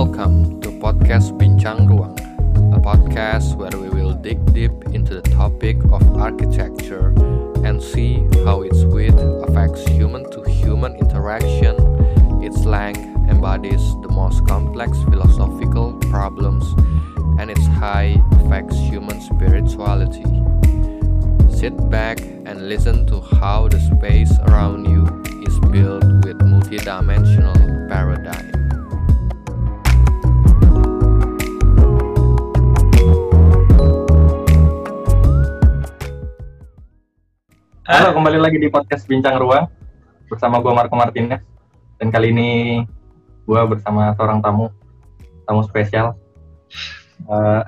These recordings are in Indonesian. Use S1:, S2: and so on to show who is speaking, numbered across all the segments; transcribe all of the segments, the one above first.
S1: Welcome to podcast Bincang Ruang, a podcast where we will dig deep into the topic of architecture and see how its width affects human to human interaction, its length embodies the most complex philosophical problems, and its height affects human spirituality. Sit back and listen to how the space around you is built with multidimensional paradigm.
S2: Halo, kembali lagi di podcast Bincang Ruang bersama gue Marco Martinez dan kali ini gue bersama seorang tamu, tamu spesial. Eh,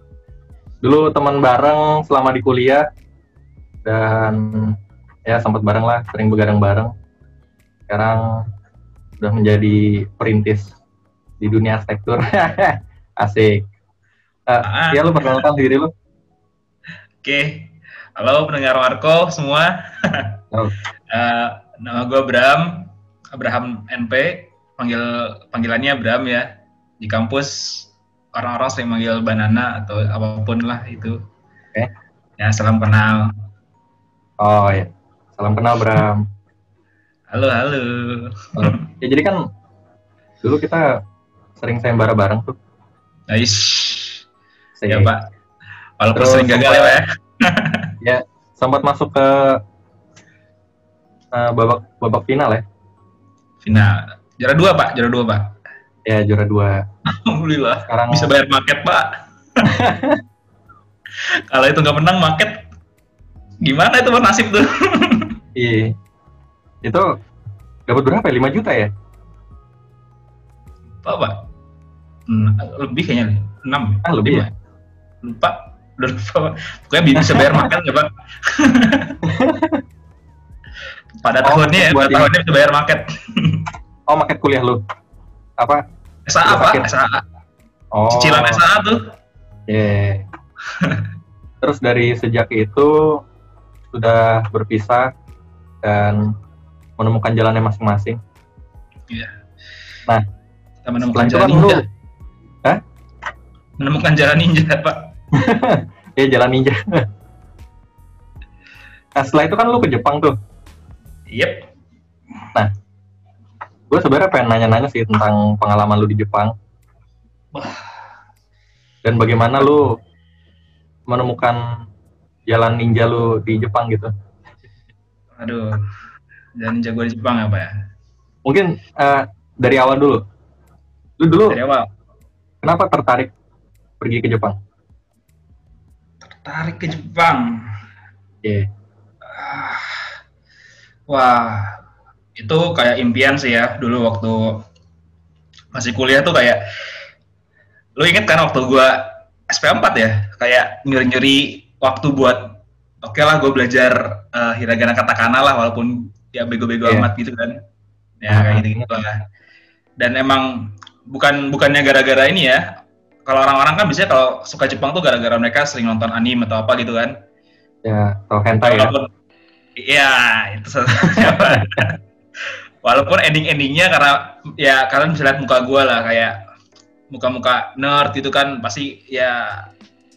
S2: dulu teman bareng selama di kuliah dan ya sempat bareng lah, sering begadang bareng. Sekarang udah menjadi perintis di dunia arsitektur. Asik. Eh, ya lu perkenalkan diri lu.
S3: Oke, halo pendengar Marco semua.
S2: Oh.
S3: Eh, nama gue Abraham, Abraham NP, panggil panggilannya Abraham ya. Di kampus orang-orang sering manggil Banana atau apa pun lah itu.
S2: Oke.
S3: Ya salam kenal.
S2: Oh ya, salam kenal Bram.
S3: Halo halo.
S2: Oh, ya jadi kan dulu kita sering sayembara bareng tuh.
S3: Nice.
S2: Say-
S3: Ya Pak. Walaupun
S2: Terus
S3: sering gagal ya Pak ya.
S2: Ya sempat masuk ke eh, babak babak final ya
S3: Final. Juara dua Pak, juara dua Pak.
S2: ya juara dua
S3: Alhamdulillah.
S2: sekarang
S3: Bisa bayar market Pak. Kalau itu nggak menang market, gimana itu nasib tuh?
S2: iya itu dapat berapa ya 5 juta ya
S3: Apa, Pak? Hmm, lebih kayaknya. 6.
S2: Ah, lebih ya?
S3: Lupa. Pokoknya bisa bayar makan ya, Pak. pada
S2: Oh,
S3: tahunnya ya, pada tahunnya bisa bayar market.
S2: oh market kuliah lu apa
S3: SAA, Pak.
S2: sakit.
S3: SAA.
S2: oh
S3: Cicilan SAA tuh.
S2: iya. terus dari sejak itu sudah berpisah dan menemukan jalannya masing-masing
S3: Iya.
S2: Nah,
S3: Kita menemukan jalan
S2: kan lu
S3: ninja. Menemukan jalan ninja, Pak.
S2: ya jalan ninja nah setelah itu kan lu ke Jepang tuh
S3: Yep.
S2: gue sebenarnya pengen nanya-nanya sih tentang pengalaman lu di Jepang
S3: Wah.
S2: dan bagaimana lu menemukan jalan ninja lu di Jepang gitu
S3: Aduh. Jalan ninja gue di Jepang apa ya?
S2: mungkin eh, dari awal dulu lu dulu
S3: Dari awal.
S2: kenapa tertarik pergi ke Jepang
S3: Tarik ke Jepang.
S2: Iya.
S3: Ah, Wah, itu kayak impian sih ya dulu waktu masih kuliah tuh kayak lu inget kan waktu gua SP4 ya? Kayak nyuri-nyuri waktu buat oke lah gue belajar eh, hiragana katakana lah walaupun ya bego-bego
S2: Iya.
S3: amat gitu kan. Ya kayak gitu gitu lah. Dan emang bukan bukannya gara-gara ini ya kalau orang-orang kan biasanya kalau suka Jepang tuh gara-gara mereka sering nonton anime atau apa gitu kan.
S2: Ya atau hentai ya.
S3: Walaupun iya itu walaupun ending-endingnya karena ya kalian bisa lihat muka gue lah kayak muka-muka nerd gitu kan pasti ya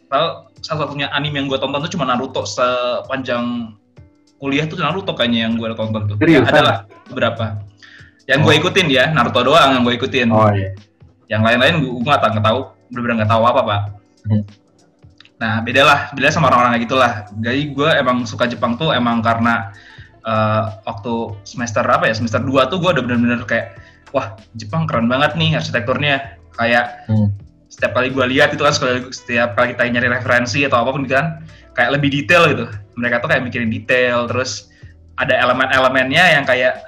S3: kalau salah satunya anime yang gue tonton tuh cuma Naruto sepanjang kuliah tuh Naruto kayaknya yang gue tonton tuh. Ya,
S2: Seriusan?
S3: ada lah beberapa yang gue
S2: Oh.
S3: ikutin ya Naruto doang yang gue ikutin.
S2: Oh iya.
S3: Yang lain-lain gue nggak tahu bener-bener nggak tahu apa pak
S2: Hmm.
S3: nah beda lah beda sama orang-orang kayak gitulah jadi gue emang suka Jepang tuh emang karena eh, waktu semester apa ya semester 2 tuh gue udah bener-bener kayak wah Jepang keren banget nih arsitekturnya kayak
S2: Hmm.
S3: setiap kali gue lihat itu kan setiap kali kita nyari referensi atau apa pun gitu kan kayak lebih detail gitu mereka tuh kayak mikirin detail terus ada elemen-elemennya yang kayak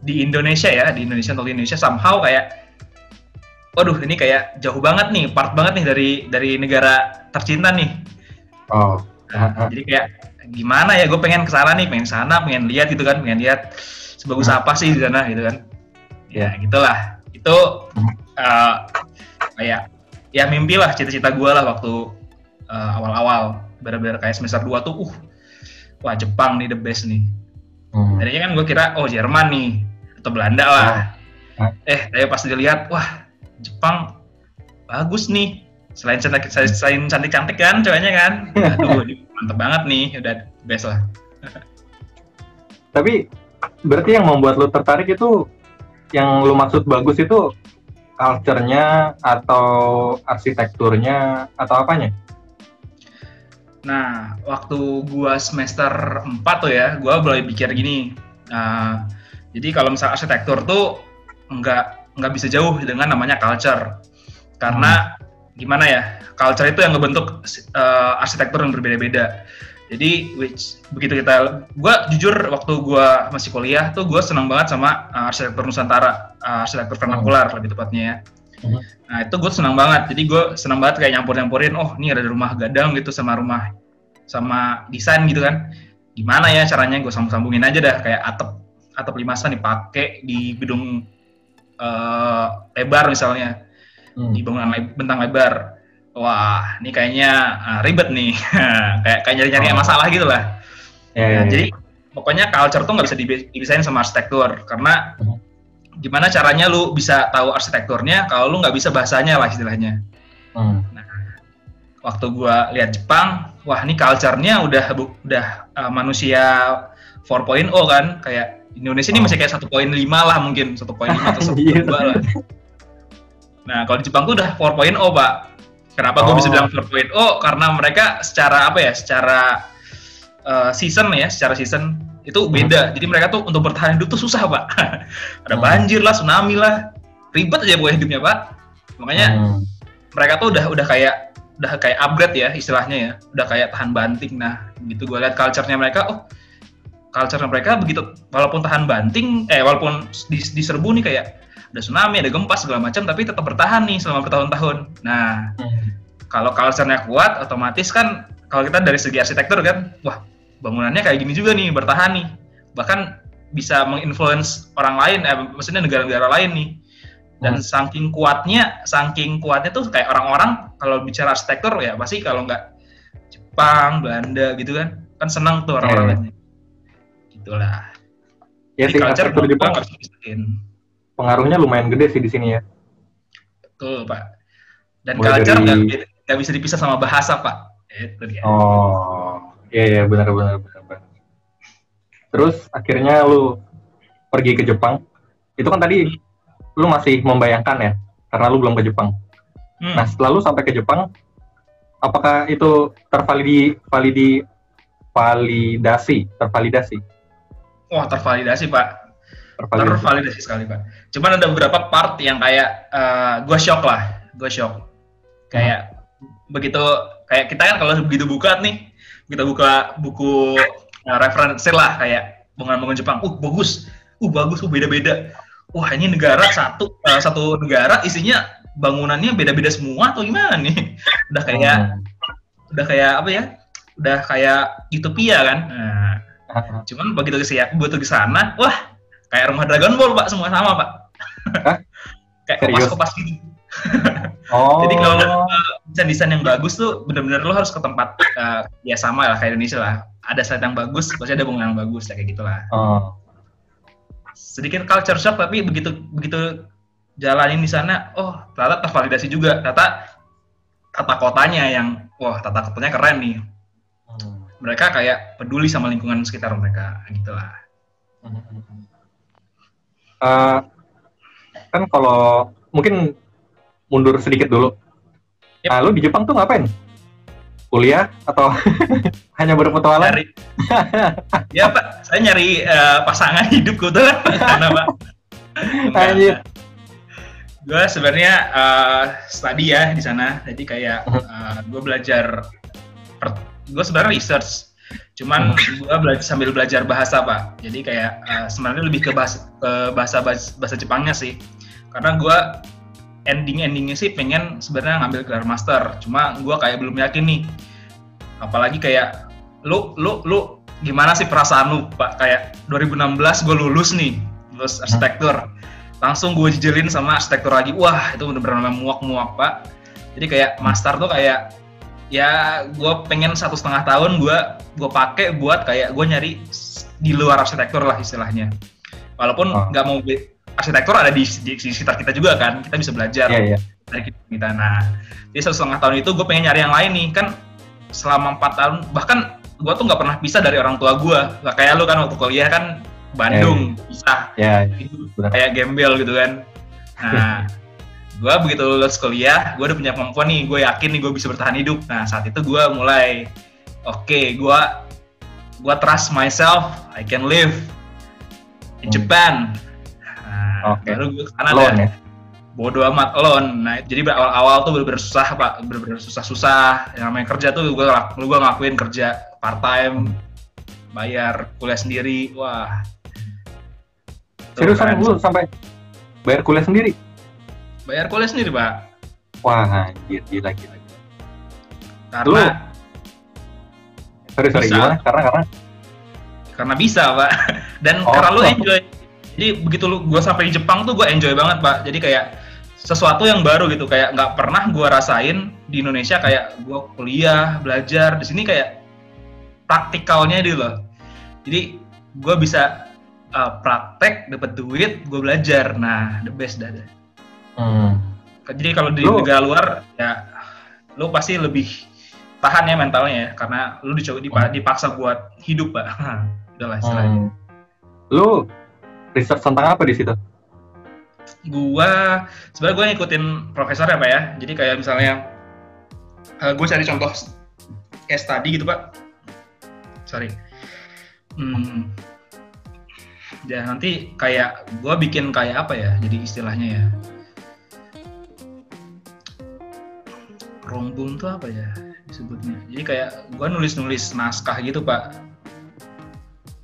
S3: di Indonesia ya di Indonesia untuk di Indonesia somehow kayak waduh ini kayak jauh banget nih part banget nih dari dari negara tercinta nih.
S2: Oh. Ah, ah.
S3: jadi kayak gimana ya gue pengen ke sana nih pengen sana pengen lihat gitu kan pengen lihat sebagus
S2: Hmm.
S3: apa sih di sana gitu kan. Ya gitulah. Itu eh, kayak ya mimpi lah cita-cita gue lah waktu eh, awal-awal. Bener-bener kayak semester 2 tuh uh wah Jepang nih the best nih.
S2: Hmm.
S3: tadinya kan gue kira oh Jerman nih atau Belanda lah.
S2: Ah.
S3: eh tapi pas dilihat wah Jepang bagus nih selain cantik selain cantik cantik kan cowoknya kan aduh mantep banget nih udah best lah
S2: Tapi berarti yang membuat lu tertarik itu yang lu maksud bagus itu culture-nya atau arsitekturnya atau apanya?
S3: Nah, waktu gua semester 4 tuh ya, gua mulai pikir gini. Nah, jadi kalau misalnya arsitektur tuh nggak nggak bisa jauh dengan namanya culture. Karena gimana ya? Culture itu yang ngebentuk uh, arsitektur yang berbeda-beda. Jadi which begitu kita gua jujur waktu gua masih kuliah tuh gua senang banget sama uh, arsitektur Nusantara, uh, arsitektur vernakular lebih tepatnya ya.
S2: Mhm.
S3: Nah itu gue senang banget. Jadi gue senang banget kayak nyampur-nyampurin. Oh ini ada rumah gadang gitu sama rumah sama desain gitu kan. Gimana ya caranya gue sambung-sambungin aja dah kayak atap atap limasan dipakai di gedung uh, lebar misalnya
S2: Hmm.
S3: di bangunan le- bentang lebar. Wah ini kayaknya uh, ribet nih. kayak kayak nyari-nyari
S2: Oh.
S3: masalah gitu lah. Nah,
S2: ya.
S3: jadi pokoknya culture tuh nggak bisa dibisain sama arsitektur karena
S2: Mhm.
S3: gimana caranya lu bisa tahu arsitekturnya kalau lu nggak bisa bahasanya lah istilahnya.
S2: Hmm.
S3: Waktu gua lihat Jepang, wah ini culture-nya udah udah uh, manusia 4.0 kan kayak Indonesia ini
S2: Oh.
S3: masih kayak 1.5 lah mungkin 1.5 atau
S2: Anjir.
S3: 1.2 lah. Nah kalau di Jepang tuh udah 4.0 pak. Kenapa gue bisa
S2: Oh.
S3: bilang 4.0? Karena mereka secara apa ya? Secara uh, season ya, secara season itu beda. Jadi mereka tuh untuk bertahan hidup tuh susah pak. Ada
S2: Hmm.
S3: banjir lah, tsunami lah, ribet aja pokoknya hidupnya pak. Makanya
S2: Hmm.
S3: mereka tuh udah udah kayak udah kayak upgrade ya istilahnya ya. Udah kayak tahan banting. Nah begitu gue lihat culture-nya mereka, oh culture mereka begitu walaupun tahan banting, eh walaupun dis- diserbu nih kayak ada tsunami, ada gempa segala macam, tapi tetap bertahan nih selama bertahun-tahun. Nah
S2: Hmm.
S3: kalau culture-nya kuat, otomatis kan kalau kita dari segi arsitektur kan, wah bangunannya kayak gini juga nih, bertahan nih. Bahkan bisa menginfluence orang lain, eh, maksudnya negara-negara lain nih. Dan saking kuatnya, saking kuatnya tuh kayak orang-orang kalau bicara arsitektur ya pasti kalau nggak Jepang, Belanda gitu kan, kan senang tuh orang-orang lainnya. Gitulah.
S2: Ya sih
S3: culture gua nggak bisa dipisahin.
S2: pengaruhnya lumayan gede sih di sini ya.
S3: Betul, Pak. Dan
S2: Mulai
S3: culture
S2: dari-
S3: nggak bi- nggak bisa dipisah sama bahasa, Pak. Itu dia.
S2: Oh, iya iya benar benar benar benar. Terus akhirnya lu pergi ke Jepang. Itu kan tadi lu masih membayangkan ya, karena lu belum ke Jepang.
S3: Hmm.
S2: Nah, setelah lu sampai ke Jepang, apakah itu tervalidi validi validasi, tervalidasi,
S3: Wah, tervalidasi, Pak.
S2: tervalidasi.
S3: Tervalidasi sekali, Pak. Cuman ada beberapa part yang kayak gue shock lah. Gue shock. Kayak begitu, kayak kita kan kalau begitu buka nih, kita buka buku uh, referensi lah, kayak bangunan-bangunan Jepang. Uh, bagus. Uh, bagus. Uh, beda-beda. Wah, ini negara satu uh, satu negara isinya bangunannya beda-beda semua atau gimana nih? Udah kayak
S2: Hmm.
S3: udah kayak apa ya? Udah kayak utopia kan. Nah,
S2: Hmm.
S3: cuman begitu ke sana, begitu ke sana, wah kayak rumah Dragon Ball pak, semua sama pak.
S2: Hah?
S3: kayak kopas-kopas gitu.
S2: Oh.
S3: Jadi kalau lo desain-desain yang bagus tuh bener-bener lo harus ke tempat eh, ya sama lah kayak Indonesia lah. Ada slide yang bagus, pasti ada bangunan yang bagus kayak gitulah.
S2: Oh.
S3: Sedikit culture shock tapi begitu begitu jalanin di sana, oh ternyata tervalidasi juga. Ternyata tata kotanya yang wah tata kotanya keren nih. Mereka kayak peduli sama lingkungan sekitar mereka gitulah.
S2: Eh, kan kalau mungkin mundur sedikit dulu.
S3: Yep.
S2: Nah, lu di Jepang tuh ngapain? Kuliah atau hanya berpetualang?
S3: nyari ya pak saya nyari eh, pasangan hidup kebetulan karena pak
S2: Anjir.
S3: gue sebenarnya eh, studi ya di sana jadi kayak gue belajar gue sebenarnya research cuman gue belajar sambil belajar bahasa pak. Jadi kayak eh, sebenarnya lebih ke bahasa ke bahasa bahasa Jepangnya sih. Karena gue ending endingnya sih pengen sebenarnya ngambil gelar master. Cuma gue kayak belum yakin nih. Apalagi kayak lu lu lu gimana sih perasaan lu pak? Kayak 2016 gue lulus nih lulus arsitektur. Langsung gue jejelin sama arsitektur lagi. Wah itu bener-bener muak-muak pak. Jadi kayak master tuh kayak ya gue pengen satu setengah tahun gue gue pakai buat kayak gue nyari di luar arsitektur lah istilahnya. Walaupun
S2: Oh.
S3: nggak mau be- arsitektur ada di, di, di sekitar kita juga kan kita bisa belajar
S2: Iya, iya.
S3: dari kita nah jadi satu setengah tahun itu gue pengen nyari yang lain nih. Kan selama empat tahun bahkan gue tuh nggak pernah pisah dari orang tua gue nggak kayak lu kan waktu kuliah kan Bandung pisah.
S2: Ya,
S3: itu
S2: Benar.
S3: kayak gembel gitu kan. Nah gue begitu lulus kuliah gue udah punya kemampuan nih gue yakin nih gue bisa bertahan hidup. Nah saat itu gue mulai oke gue gue trust myself I can live in
S2: Hmm.
S3: Japan. Nah,
S2: Oke.
S3: baru gue ke sana
S2: alone
S3: dan
S2: ya.
S3: bodo amat alone. Nah jadi awal-awal tuh bener-bener susah pak. Bener-bener susah-susah. Yang namanya kerja tuh gue gue ngelakuin kerja part time bayar kuliah sendiri. Wah.
S2: Seriusan lu sampai bayar kuliah sendiri?
S3: Bayar kuliah sendiri pak
S2: Wah, anjir, gila, gila.
S3: karena
S2: Sorry, sorry,
S3: Bisa.
S2: gimana? Karena, karena,
S3: karena bisa pak dan
S2: Oh.
S3: karena lu enjoy jadi begitu lu gue sampai di Jepang tuh gue enjoy banget pak jadi kayak sesuatu yang baru gitu kayak nggak pernah gue rasain di Indonesia kayak gue kuliah belajar di sini kayak praktikalnya gitu loh jadi gue bisa uh, praktek dapat duit gue belajar nah the best dah dah.
S2: Hmm,
S3: jadi kalau di
S2: Lu-
S3: negara luar ya lu pasti lebih tahan ya mentalnya ya karena lu dicoba dipa- dipaksa buat hidup pak. Udahlah istilahnya.
S2: Hmm. Lu research tentang apa di situ?
S3: gua sebenarnya gue ngikutin profesor ya pak ya. Jadi kayak misalnya gue cari contoh case study gitu pak. Sorry. Hmm, ya nanti kayak gue bikin kayak apa ya jadi istilahnya ya rombong tuh apa ya disebutnya? Jadi kayak gue nulis nulis naskah gitu pak.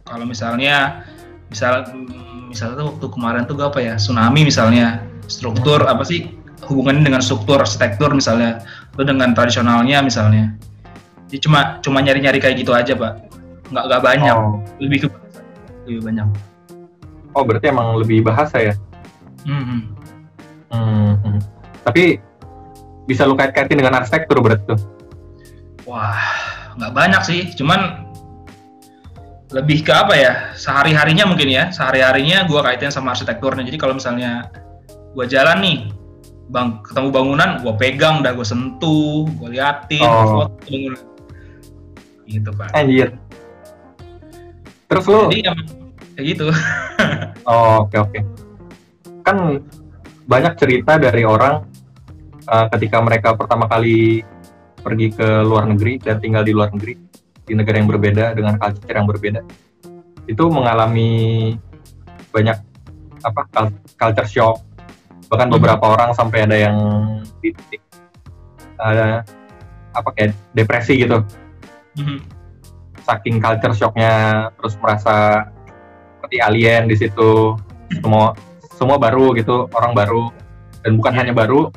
S3: Kalau misalnya misal mm, misalnya tuh waktu kemarin tuh gue apa ya tsunami misalnya struktur apa sih hubungannya dengan struktur arsitektur misalnya itu dengan tradisionalnya misalnya. Jadi cuma cuma nyari nyari kayak gitu aja pak. Nggak nggak banyak.
S2: Oh,
S3: lebih ke lebih banyak.
S2: Oh, berarti emang lebih bahasa ya?
S3: Mhm.
S2: Hmm, hmm. Tapi bisa lu kait-kaitin dengan arsitektur berarti tuh?
S3: wah nggak banyak sih cuman lebih ke apa ya sehari harinya mungkin ya sehari harinya gue kaitin sama arsitekturnya jadi kalau misalnya gue jalan nih bang ketemu bangunan gue pegang dah gue sentuh gue liatin
S2: Oh.
S3: gua foto bangunan gitu pak
S2: Anjir. Terus lu,
S3: jadi emang kayak gitu
S2: oh, oke oke. Kan banyak cerita dari orang uh, ketika mereka pertama kali pergi ke luar negeri dan tinggal di luar negeri di negara yang berbeda dengan culture yang berbeda itu mengalami banyak apa cul- culture shock bahkan
S3: Hmm.
S2: beberapa orang sampai ada yang di titik ada apa kayak depresi gitu
S3: Mhm.
S2: saking culture shocknya terus merasa seperti alien di situ semua semua baru gitu orang baru dan bukan
S3: Iya.
S2: hanya baru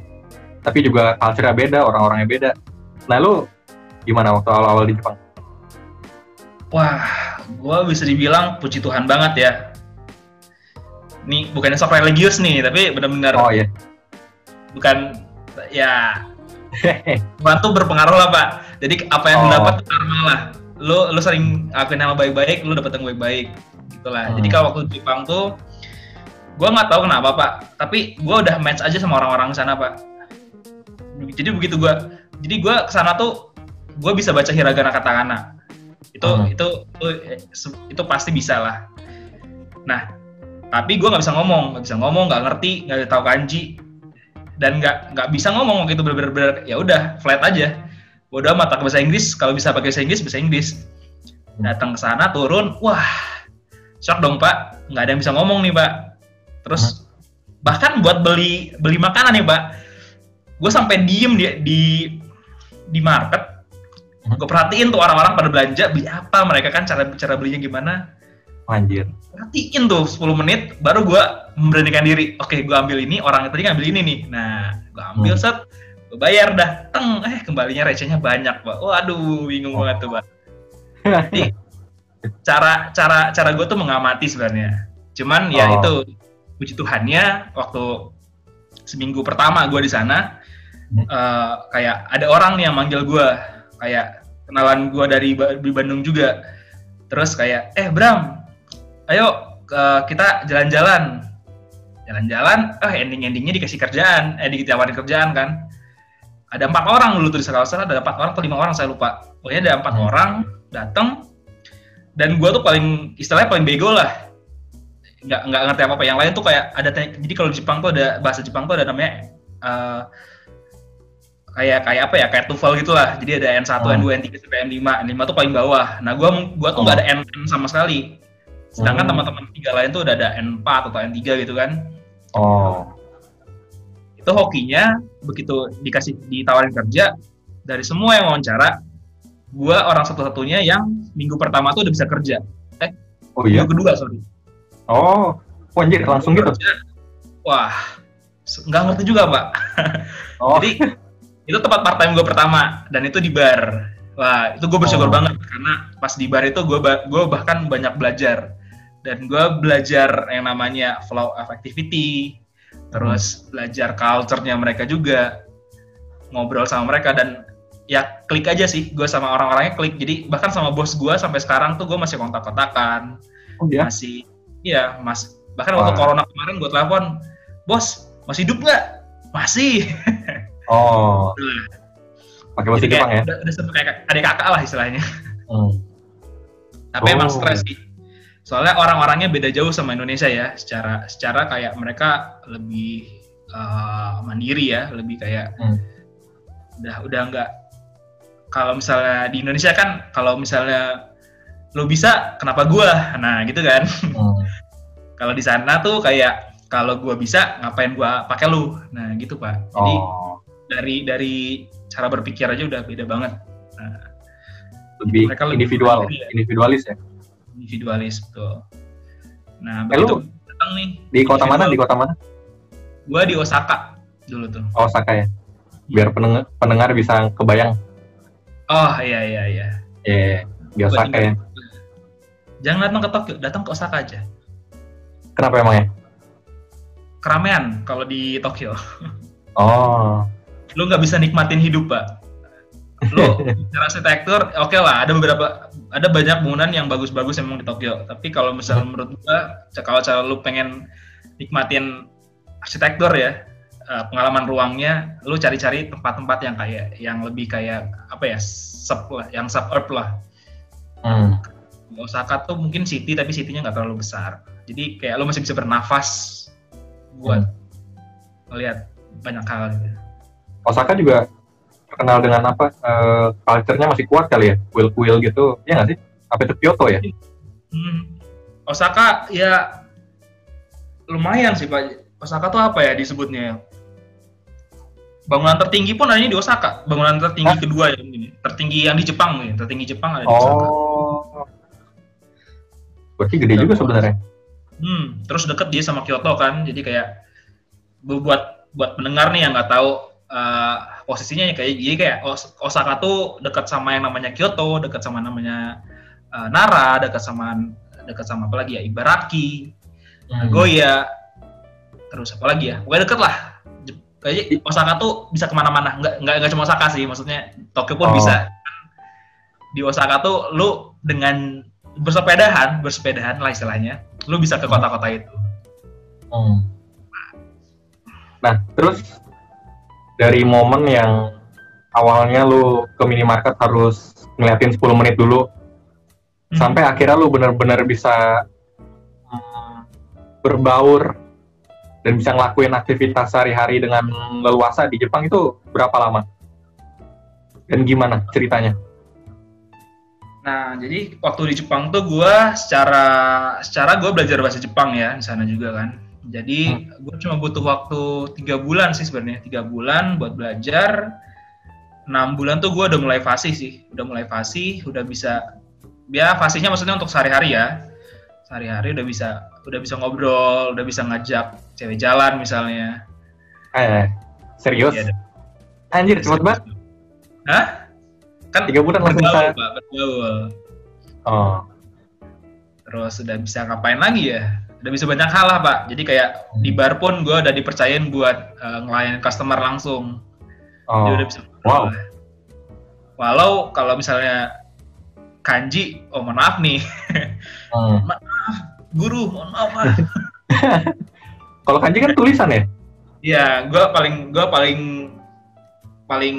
S2: tapi juga culture-nya beda orang-orangnya beda nah lu gimana waktu awal-awal di Jepang
S3: Wah, gue bisa dibilang puji Tuhan banget ya. Nih bukannya sok religius nih, tapi benar-benar
S2: oh iya
S3: bukan ya Tuhan tuh berpengaruh lah pak. Jadi apa yang
S2: Oh.
S3: dapat karma lah. Lu lu sering akuin hal baik-baik, lu dapet yang baik-baik. Gitulah. Jadi
S2: Hmm.
S3: kalau waktu di Jepang tuh, gue nggak tahu kenapa pak. Tapi gue udah match aja sama orang-orang sana pak. Jadi begitu gue, jadi gue ke sana tuh gue bisa baca hiragana katakana. Itu
S2: Hmm.
S3: itu itu itu pasti bisa lah. Nah, tapi gue nggak bisa ngomong, nggak bisa ngomong, nggak ngerti, nggak tahu kanji, dan nggak nggak bisa ngomong gitu bener-bener ya udah flat aja. Bodoh amat pakai bahasa Inggris, kalau bisa pakai bahasa Inggris, bahasa Inggris. Datang ke sana, turun, wah, shock dong pak, nggak ada yang bisa ngomong nih pak. Terus bahkan buat beli beli makanan nih pak, gue sampai diem di di di market, gue perhatiin tuh orang-orang pada belanja beli apa mereka kan cara cara belinya gimana,
S2: anjir.
S3: Perhatiin tuh 10 menit baru gua memberanikan diri. Oke gua ambil ini orang tadi ngambil ini nih. Nah gua ambil
S2: Hmm.
S3: set. Gua bayar dah. Teng eh kembalinya recehnya banyak pak. Waduh bingung
S2: Oh.
S3: banget tuh pak. Jadi, cara cara cara gue tuh mengamati sebenarnya. Cuman ya
S2: Oh.
S3: itu puji Tuhannya waktu seminggu pertama gua di sana Eh, kayak ada orang nih yang manggil gua. Kayak kenalan gua dari di Bandung juga. Terus kayak eh Bram ayo eh, kita jalan-jalan. Jalan-jalan eh ending-endingnya dikasih kerjaan. Eh ditawarin kerjaan kan. Ada empat orang dulu tuh di salah ada empat orang atau lima orang saya lupa. Pokoknya ada empat
S2: Hmm.
S3: orang datang dan gua tuh paling istilahnya paling bego lah. Nggak nggak ngerti apa apa yang lain tuh kayak ada jadi kalau di Jepang tuh ada bahasa Jepang tuh ada namanya eh, kayak kayak apa ya kayak TOEFL gitulah jadi ada N1
S2: Hmm.
S3: N2 N3 sampai N5 N5 tuh paling bawah nah gua gua tuh nggak ada N sama sekali sedangkan
S2: Hmm.
S3: teman-teman tiga lain tuh udah ada N4 atau N3 gitu kan
S2: Oh.
S3: itu hokinya begitu dikasih ditawarin kerja dari semua yang wawancara gua orang satu-satunya yang minggu pertama tuh udah bisa kerja
S2: Oh iya.
S3: minggu kedua sorry
S2: Oh. Oh, anjir, langsung gitu.
S3: Kerja, wah se- nggak ngerti juga pak
S2: Oh.
S3: jadi itu tempat part time gue pertama dan itu di bar wah itu gue bersyukur
S2: Oh.
S3: banget karena pas di bar itu gue gue bahkan banyak belajar dan gue belajar yang namanya flow of activity terus belajar culture-nya mereka juga ngobrol sama mereka dan ya klik aja sih gue sama orang-orangnya klik jadi bahkan sama bos gue sampai sekarang tuh gue masih kontak-kontakan
S2: Oh iya.
S3: masih iya mas bahkan waktu
S2: Wah.
S3: corona kemarin gue telepon bos masih hidup nggak masih
S2: Oh. Pakai bahasa Jepang ya.
S3: udah, udah kayak adik kakak lah istilahnya
S2: Hmm.
S3: tapi
S2: Oh.
S3: emang stres sih soalnya orang-orangnya beda jauh sama Indonesia ya secara secara kayak mereka lebih eh, mandiri ya lebih kayak
S2: Hmm.
S3: udah udah nggak kalau misalnya di Indonesia kan kalau misalnya lo bisa kenapa gua nah gitu kan
S2: Hmm.
S3: kalau di sana tuh kayak kalau gua bisa ngapain gua pakai lu nah gitu pak jadi
S2: Oh.
S3: Dari dari cara berpikir aja udah beda banget
S2: Lebih
S3: mereka lebih
S2: individual,
S3: mandiri ya.
S2: individualis ya.
S3: individualis betul nah
S2: Eh,
S3: begitu datang nih
S2: di kota mana? Di kota mana?
S3: gua di Osaka dulu tuh
S2: Oh, Osaka ya. Biar pendengar, pendengar bisa kebayang.
S3: oh iya iya iya
S2: Iya, di
S3: Gua
S2: Osaka ya.
S3: jangan datang ke Tokyo datang ke Osaka aja
S2: Kenapa emang ya?
S3: keramaian kalau di Tokyo
S2: Oh.
S3: Lu nggak bisa nikmatin hidup pak. Lu secara arsitektur oke lah ada beberapa ada banyak bangunan yang bagus-bagus emang di Tokyo. Tapi kalau misalnya menurut gua kalau cara lu pengen nikmatin arsitektur ya eh, pengalaman ruangnya lu cari-cari tempat-tempat yang kayak yang lebih kayak apa ya sub lah yang suburb lah.
S2: Hmm.
S3: Osaka tuh mungkin city tapi city-nya nggak terlalu besar. Jadi kayak lu masih bisa bernafas buat melihat banyak hal gitu
S2: Osaka juga terkenal dengan apa? eh, culture-nya masih kuat kali ya, kuil-kuil gitu. Iya nggak sih? Apa itu Kyoto ya?
S3: Hmm. Osaka ya lumayan sih Pak. Osaka tuh apa ya disebutnya? Bangunan tertinggi pun adanya di Osaka. Bangunan tertinggi
S2: Hah?
S3: kedua ya ini. Tertinggi yang di Jepang nih. Tertinggi Jepang ada di Osaka.
S2: Oh. Berarti gede juga sebenarnya.
S3: Hmm. Terus deket dia sama Kyoto kan. Jadi kayak bu- buat buat pendengar nih yang nggak tahu eh, posisinya ya kayak jadi kayak Os- Osaka tuh dekat sama yang namanya Kyoto, dekat sama namanya eh, Nara, dekat sama dekat sama apa lagi ya Ibaraki,
S2: Hmm.
S3: Nagoya, terus apa lagi ya? Pokoknya deket lah. Kayaknya Osaka tuh bisa ke mana-mana. Nggak, nggak, nggak cuma Osaka sih, maksudnya Tokyo pun
S2: Oh.
S3: bisa. Di Osaka tuh lu dengan bersepedahan, bersepedahan lah istilahnya, lu bisa ke kota-kota itu.
S2: Hmm. Nah, terus dari momen yang awalnya lu ke minimarket harus ngeliatin 10 menit dulu,
S3: Hmm.
S2: sampai akhirnya lu benar-benar bisa hmm, berbaur dan bisa ngelakuin aktivitas sehari-hari dengan leluasa di Jepang itu berapa lama? Dan gimana ceritanya?
S3: Nah, jadi waktu di Jepang tuh gue secara secara gue belajar bahasa Jepang ya di sana juga kan. Jadi gue cuma butuh waktu tiga bulan sih sebenarnya tiga bulan buat belajar. Enam bulan tuh gue udah mulai fasih sih, udah mulai fasih, udah bisa ya fasihnya maksudnya untuk sehari-hari ya. Sehari-hari udah bisa udah bisa ngobrol, udah bisa ngajak cewek jalan misalnya.
S2: Eh, serius?
S3: Iya,
S2: Anjir, cepet banget.
S3: Hah? Kan
S2: Tiga bulan langsung
S3: bergaul,
S2: bisa.
S3: Pak, bergaul.
S2: Oh,
S3: terus udah bisa ngapain lagi ya udah bisa banyak hal lah pak jadi kayak di bar pun gue udah dipercayain buat eh, ngelayan customer langsung
S2: oh.
S3: Jadi udah bisa
S2: Wow.
S3: walau kalau misalnya kanji oh mohon maaf nih
S2: Hmm.
S3: guru mohon maaf
S2: Kalau kanji kan tulisan ya?
S3: Iya, gue paling gue paling paling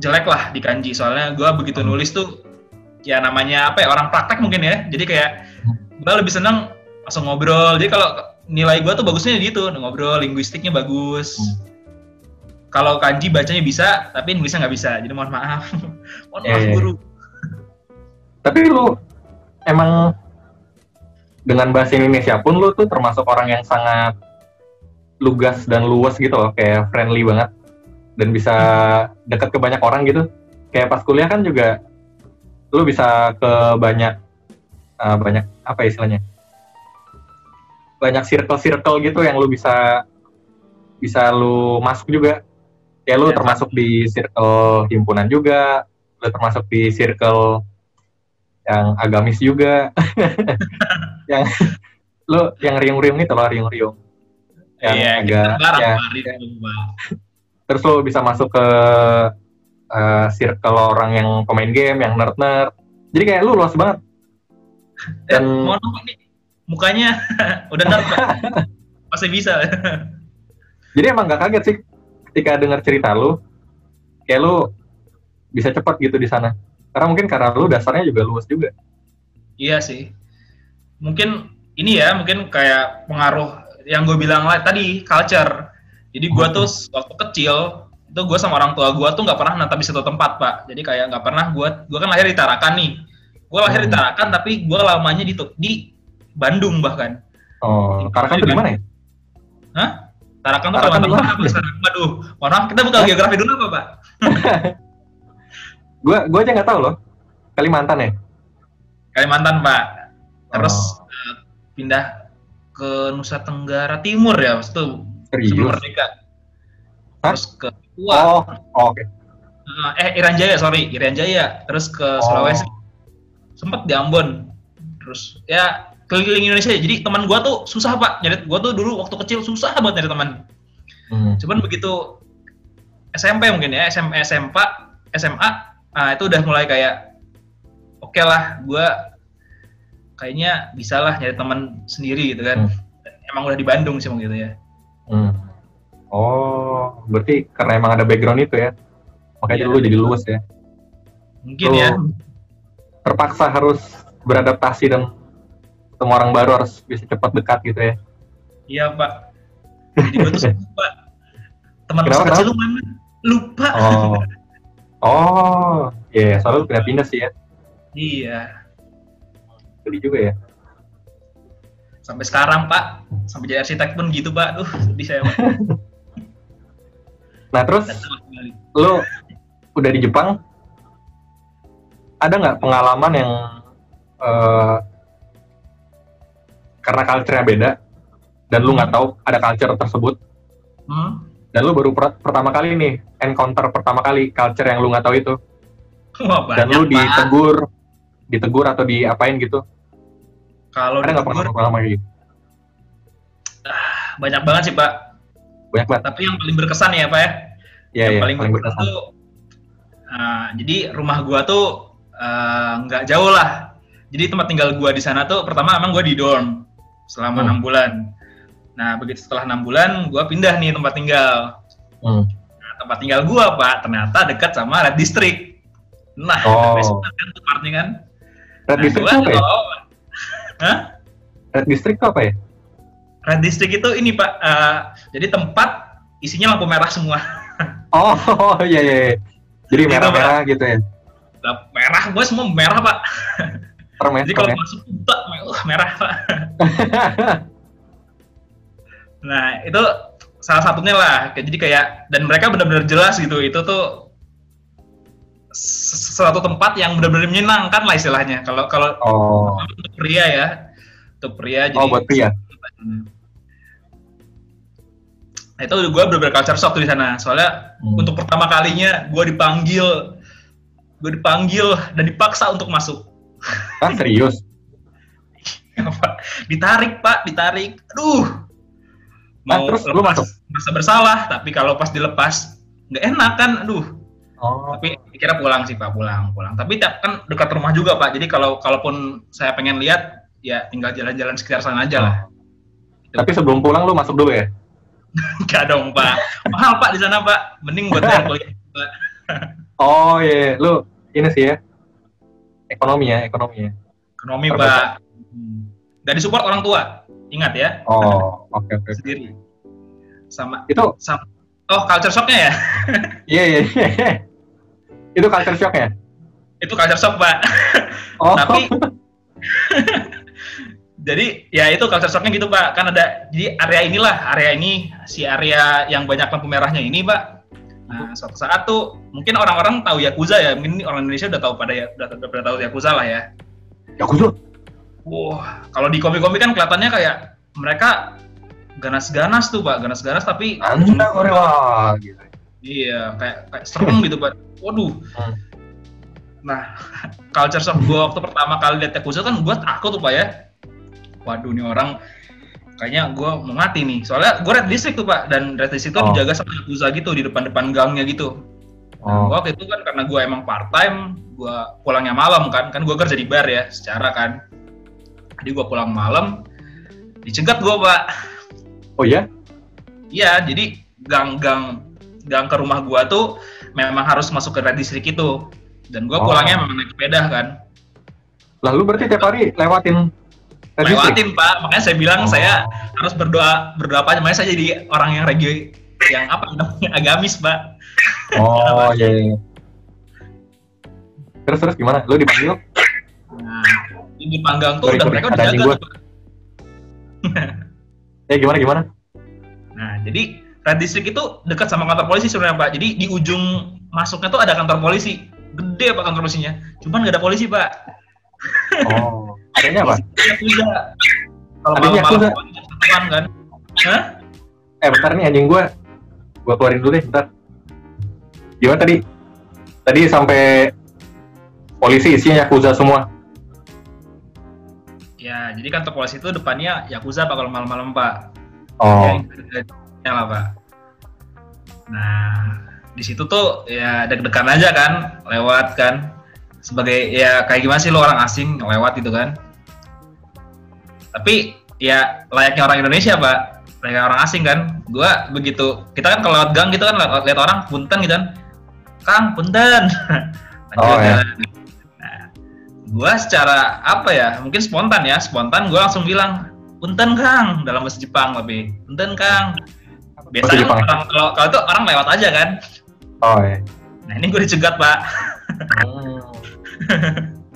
S3: jelek lah di kanji soalnya gue begitu
S2: Hmm.
S3: nulis tuh ya namanya apa ya orang praktek mungkin ya jadi kayak
S2: Hmm.
S3: gue lebih seneng langsung ngobrol jadi kalau nilai gue tuh bagusnya di itu ngobrol linguistiknya bagus
S2: Hmm.
S3: kalau kanji bacanya bisa tapi nulisnya nggak bisa jadi mohon maaf mohon
S2: Iya,
S3: maaf
S2: iya.
S3: guru
S2: Tapi lu emang dengan bahasa Indonesia pun lu tuh termasuk orang yang sangat lugas dan luas gitu loh, kayak friendly banget dan bisa dekat ke banyak orang gitu. Kayak pas kuliah kan juga lu bisa ke banyak eh, banyak apa istilahnya? Banyak circle-circle gitu yang lu bisa bisa lu masuk juga. Ya lu
S3: Ya,
S2: termasuk di circle himpunan juga, lu termasuk di circle yang agamis juga. Yang lu yang riung-riung itu loh riung-riung. Yang
S3: iya
S2: agak
S3: bareng
S2: ya, ya. terus lu bisa masuk ke eh, circle orang yang pemain game yang nerd-nerd. Jadi kayak lu luas banget.
S3: Eh,
S2: Dan-
S3: maaf nih mukanya udah nerd Pak. masih bisa
S2: jadi emang gak kaget sih ketika dengar cerita lu kayak lu bisa cepat gitu di sana karena mungkin karena lu dasarnya juga luas juga
S3: Iya sih. Mungkin ini ya, mungkin kayak pengaruh yang gue bilang lah tadi culture. Jadi gue tuh waktu kecil itu gue sama orang tua gue tuh nggak pernah natap di satu tempat pak. Jadi kayak nggak pernah gue, gue kan lahir di Tarakan nih. Gue lahir di
S2: Hmm.
S3: Tarakan tapi gue lamanya di di Bandung bahkan.
S2: oh karena kan tuh di mana ya
S3: Hah? Tarakan tuh
S2: Tarakan
S3: Kalimantan
S2: di mana?
S3: Mohon maaf kita buka geografi dulu apa pak?
S2: gua gua aja nggak tahu loh Kalimantan ya
S3: Kalimantan pak. Terus
S2: Oh.
S3: eh, pindah ke Nusa Tenggara Timur ya, maksud itu sebelum merdeka.
S2: Hah?
S3: Terus ke Papua,
S2: oh oh, oke
S3: eh Irian Jaya sorry, Irian Jaya, terus ke
S2: Oh.
S3: Sulawesi, sempet di Ambon, terus ya keliling Indonesia. Jadi teman gua tuh susah pak, nyari gua tuh dulu waktu kecil susah banget nyari teman.
S2: Hmm.
S3: Cuman begitu SMP mungkin ya, SM, SMP, SMA, ah itu udah mulai kayak oke lah, gua kayaknya bisa lah nyari teman sendiri gitu kan. Emang udah di Bandung sih gitu ya.
S2: Hmm. Oh, berarti karena emang ada background itu ya. Makanya
S3: Iya,
S2: dulu jadi luas ya.
S3: Mungkin
S2: Lu
S3: ya.
S2: Terpaksa harus beradaptasi dan ketemu orang baru harus bisa cepat dekat gitu ya.
S3: Iya pak. Jadi gue tuh lupa. Teman
S2: Kenapa,
S3: masa kecil
S2: kenapa?
S3: lu mana? Lupa.
S2: Oh. Oh, iya, soalnya lu pindah-pindah sih ya.
S3: Iya.
S2: Sedih juga ya.
S3: Sampai sekarang pak. Sampai jadi arsitek pun gitu pak. Duh sedih saya.
S2: Nah, terus lu udah di Jepang, ada nggak pengalaman yang eh, karena culture-nya beda dan lu nggak tahu ada culture tersebut
S3: Hmm?
S2: dan lu baru per- pertama kali nih encounter pertama kali culture yang lu nggak tahu itu
S3: Wah
S2: dan lu ditegur ditegur atau diapain gitu
S3: Kalau
S2: ada nggak pengalaman pengalaman gitu
S3: banyak banget sih pak.
S2: banyak banget
S3: Tapi yang paling berkesan ya pak ya.
S2: ya
S3: yang
S2: ya
S3: paling,
S2: paling
S3: berkesan
S2: berkesan
S3: tuh. ah, jadi rumah gua tuh ah, nggak jauh lah. Jadi tempat tinggal gua di sana tuh pertama emang gua di dorm selama
S2: Hmm.
S3: enam bulan. Nah begitu setelah enam bulan gua pindah nih tempat tinggal.
S2: Hmm.
S3: Nah, tempat tinggal gua pak ternyata dekat sama Red District. Nah,
S2: Oh.
S3: kan tuh partnya kan.
S2: red
S3: Nah,
S2: district apa ya
S3: Hah?
S2: red district apa ya
S3: Red District itu ini pak, eh, jadi tempat isinya lampu merah semua.
S2: oh iya iya iya. jadi
S3: Itu,
S2: merah merah gitu ya
S3: merah, gue semua merah pak.
S2: serem ya
S3: Jadi kalau
S2: ya
S3: masuk buta, uh, merah pak. Nah itu salah satunya lah. Jadi kayak dan mereka benar-benar jelas gitu. Itu tuh suatu tempat yang benar-benar menyenangkan lah istilahnya. Kalau kalau
S2: oh
S3: untuk pria ya, untuk pria jadi.
S2: oh buat pria.
S3: Nah, itu gue bener-bener culture shock tuh di sana. Soalnya
S2: Hmm.
S3: untuk pertama kalinya gue dipanggil, gue dipanggil dan dipaksa untuk masuk.
S2: Ah serius
S3: ditarik pak, ditarik. Aduh.
S2: Ah, terus lu masuk?
S3: merasa bersalah, tapi kalau pas dilepas nggak enak kan, aduh.
S2: oh
S3: Tapi kira pulang sih pak, pulang, pulang. Tapi kan dekat rumah juga pak. Jadi kalau kalaupun saya pengen lihat, ya tinggal jalan-jalan sekitar sana aja lah.
S2: Tapi sebelum pulang lu masuk dulu ya?
S3: Enggak dong pak, mahal pak di sana pak. Mending buat bayar kuliah. Pak.
S2: Oh iya, lu ini sih ya. Ekonomi ya, ekonomi ya.
S3: Ekonomi
S2: Terbatas.
S3: pak. Hmm. Gak disupport orang tua. Ingat ya,
S2: Oh, oke oke.
S3: sendiri. Sama,
S2: Itu
S3: sama. Oh culture shocknya ya?
S2: iya iya. iya. Itu culture shock ya?
S3: Itu culture shock pak.
S2: Oh.
S3: Tapi jadi ya itu culture shocknya gitu pak. Kan ada jadi area inilah area ini si area yang banyak lampu merahnya ini pak. Nah suatu saat tuh mungkin orang-orang tahu Yakuza ya. Mungkin orang Indonesia udah tahu pada ya udah, udah pada tahu Yakuza lah ya.
S2: ya aku tuh.
S3: Wah, kalau di komik-komik kan kelihatannya kayak mereka ganas-ganas tuh pak, ganas-ganas tapi
S2: Anda Korea gitu.
S3: iya kayak kayak serem gitu pak. Waduh.
S2: Hmm.
S3: Nah, culture shock gue waktu pertama kali lihat Yakuza kan gue takut tuh pak ya. Waduh nih orang kayaknya gue mau mati nih. Soalnya gue red district tuh pak dan red district itu
S2: Oh.
S3: dijaga sama Yakuza gitu di depan-depan gangnya gitu.
S2: Oh.
S3: Nah, waktu itu kan karena gue emang part time, gue pulangnya malam kan, kan gue kerja di bar ya, secara kan. Jadi gue pulang malam, dicegat gue pak.
S2: Oh iya?
S3: Iya, jadi gang-gang gang ke rumah gua tuh memang harus masuk ke red district itu. Dan gua
S2: Oh.
S3: pulangnya memang naik sepeda kan.
S2: Lah lu berarti tiap hari lewatin?
S3: Lewatin Pak, makanya saya bilang
S2: Oh.
S3: saya harus berdoa berdoa apa namanya saya jadi orang yang regio yang apa namanya agamis Pak.
S2: Oh iya. iya. Terus terus gimana? Lu dipanggil?
S3: Nah, di panggang tuh
S2: Sorry,
S3: udah
S2: sorry,
S3: mereka udah jaga.
S2: Ya gimana gimana?
S3: Nah, jadi red district itu dekat sama kantor polisi sebenarnya Pak. Jadi di ujung masuknya tuh ada kantor polisi. Gede Pak kantor polisinya. Cuman nggak ada polisi Pak.
S2: Oh. Adanya apa?
S3: Yakuza. Kalau malam-malam
S2: Yakuza?
S3: satuan kan. Hah?
S2: Eh bentar nih anjing gua. Gua keluarin dulu deh bentar. Gimana tadi? Tadi sampai polisi isinya Yakuza semua.
S3: Ya, jadi kantor polisi itu depannya Yakuza Pak kalau malam-malam Pak.
S2: Oh.
S3: Ya lah Pak. Nah, di situ tuh ya deg-degan aja kan, lewat kan. Sebagai ya kayak gimana sih lo orang asing lewat gitu kan. Tapi ya layaknya orang Indonesia Pak, layaknya orang asing kan. Gua begitu, kita kan kalau lewat gang gitu kan lihat, orang punten gitu kan. Kang, punten. Lanjut
S2: Oh, ya.
S3: Nah, gua secara apa ya, mungkin spontan ya, spontan gua langsung bilang, punten Kang, dalam bahasa Jepang tapi, punten Kang. Biasanya orang, kalau kalau itu orang lewat aja kan.
S2: Oh iya.
S3: Nah ini gue dicegat pak.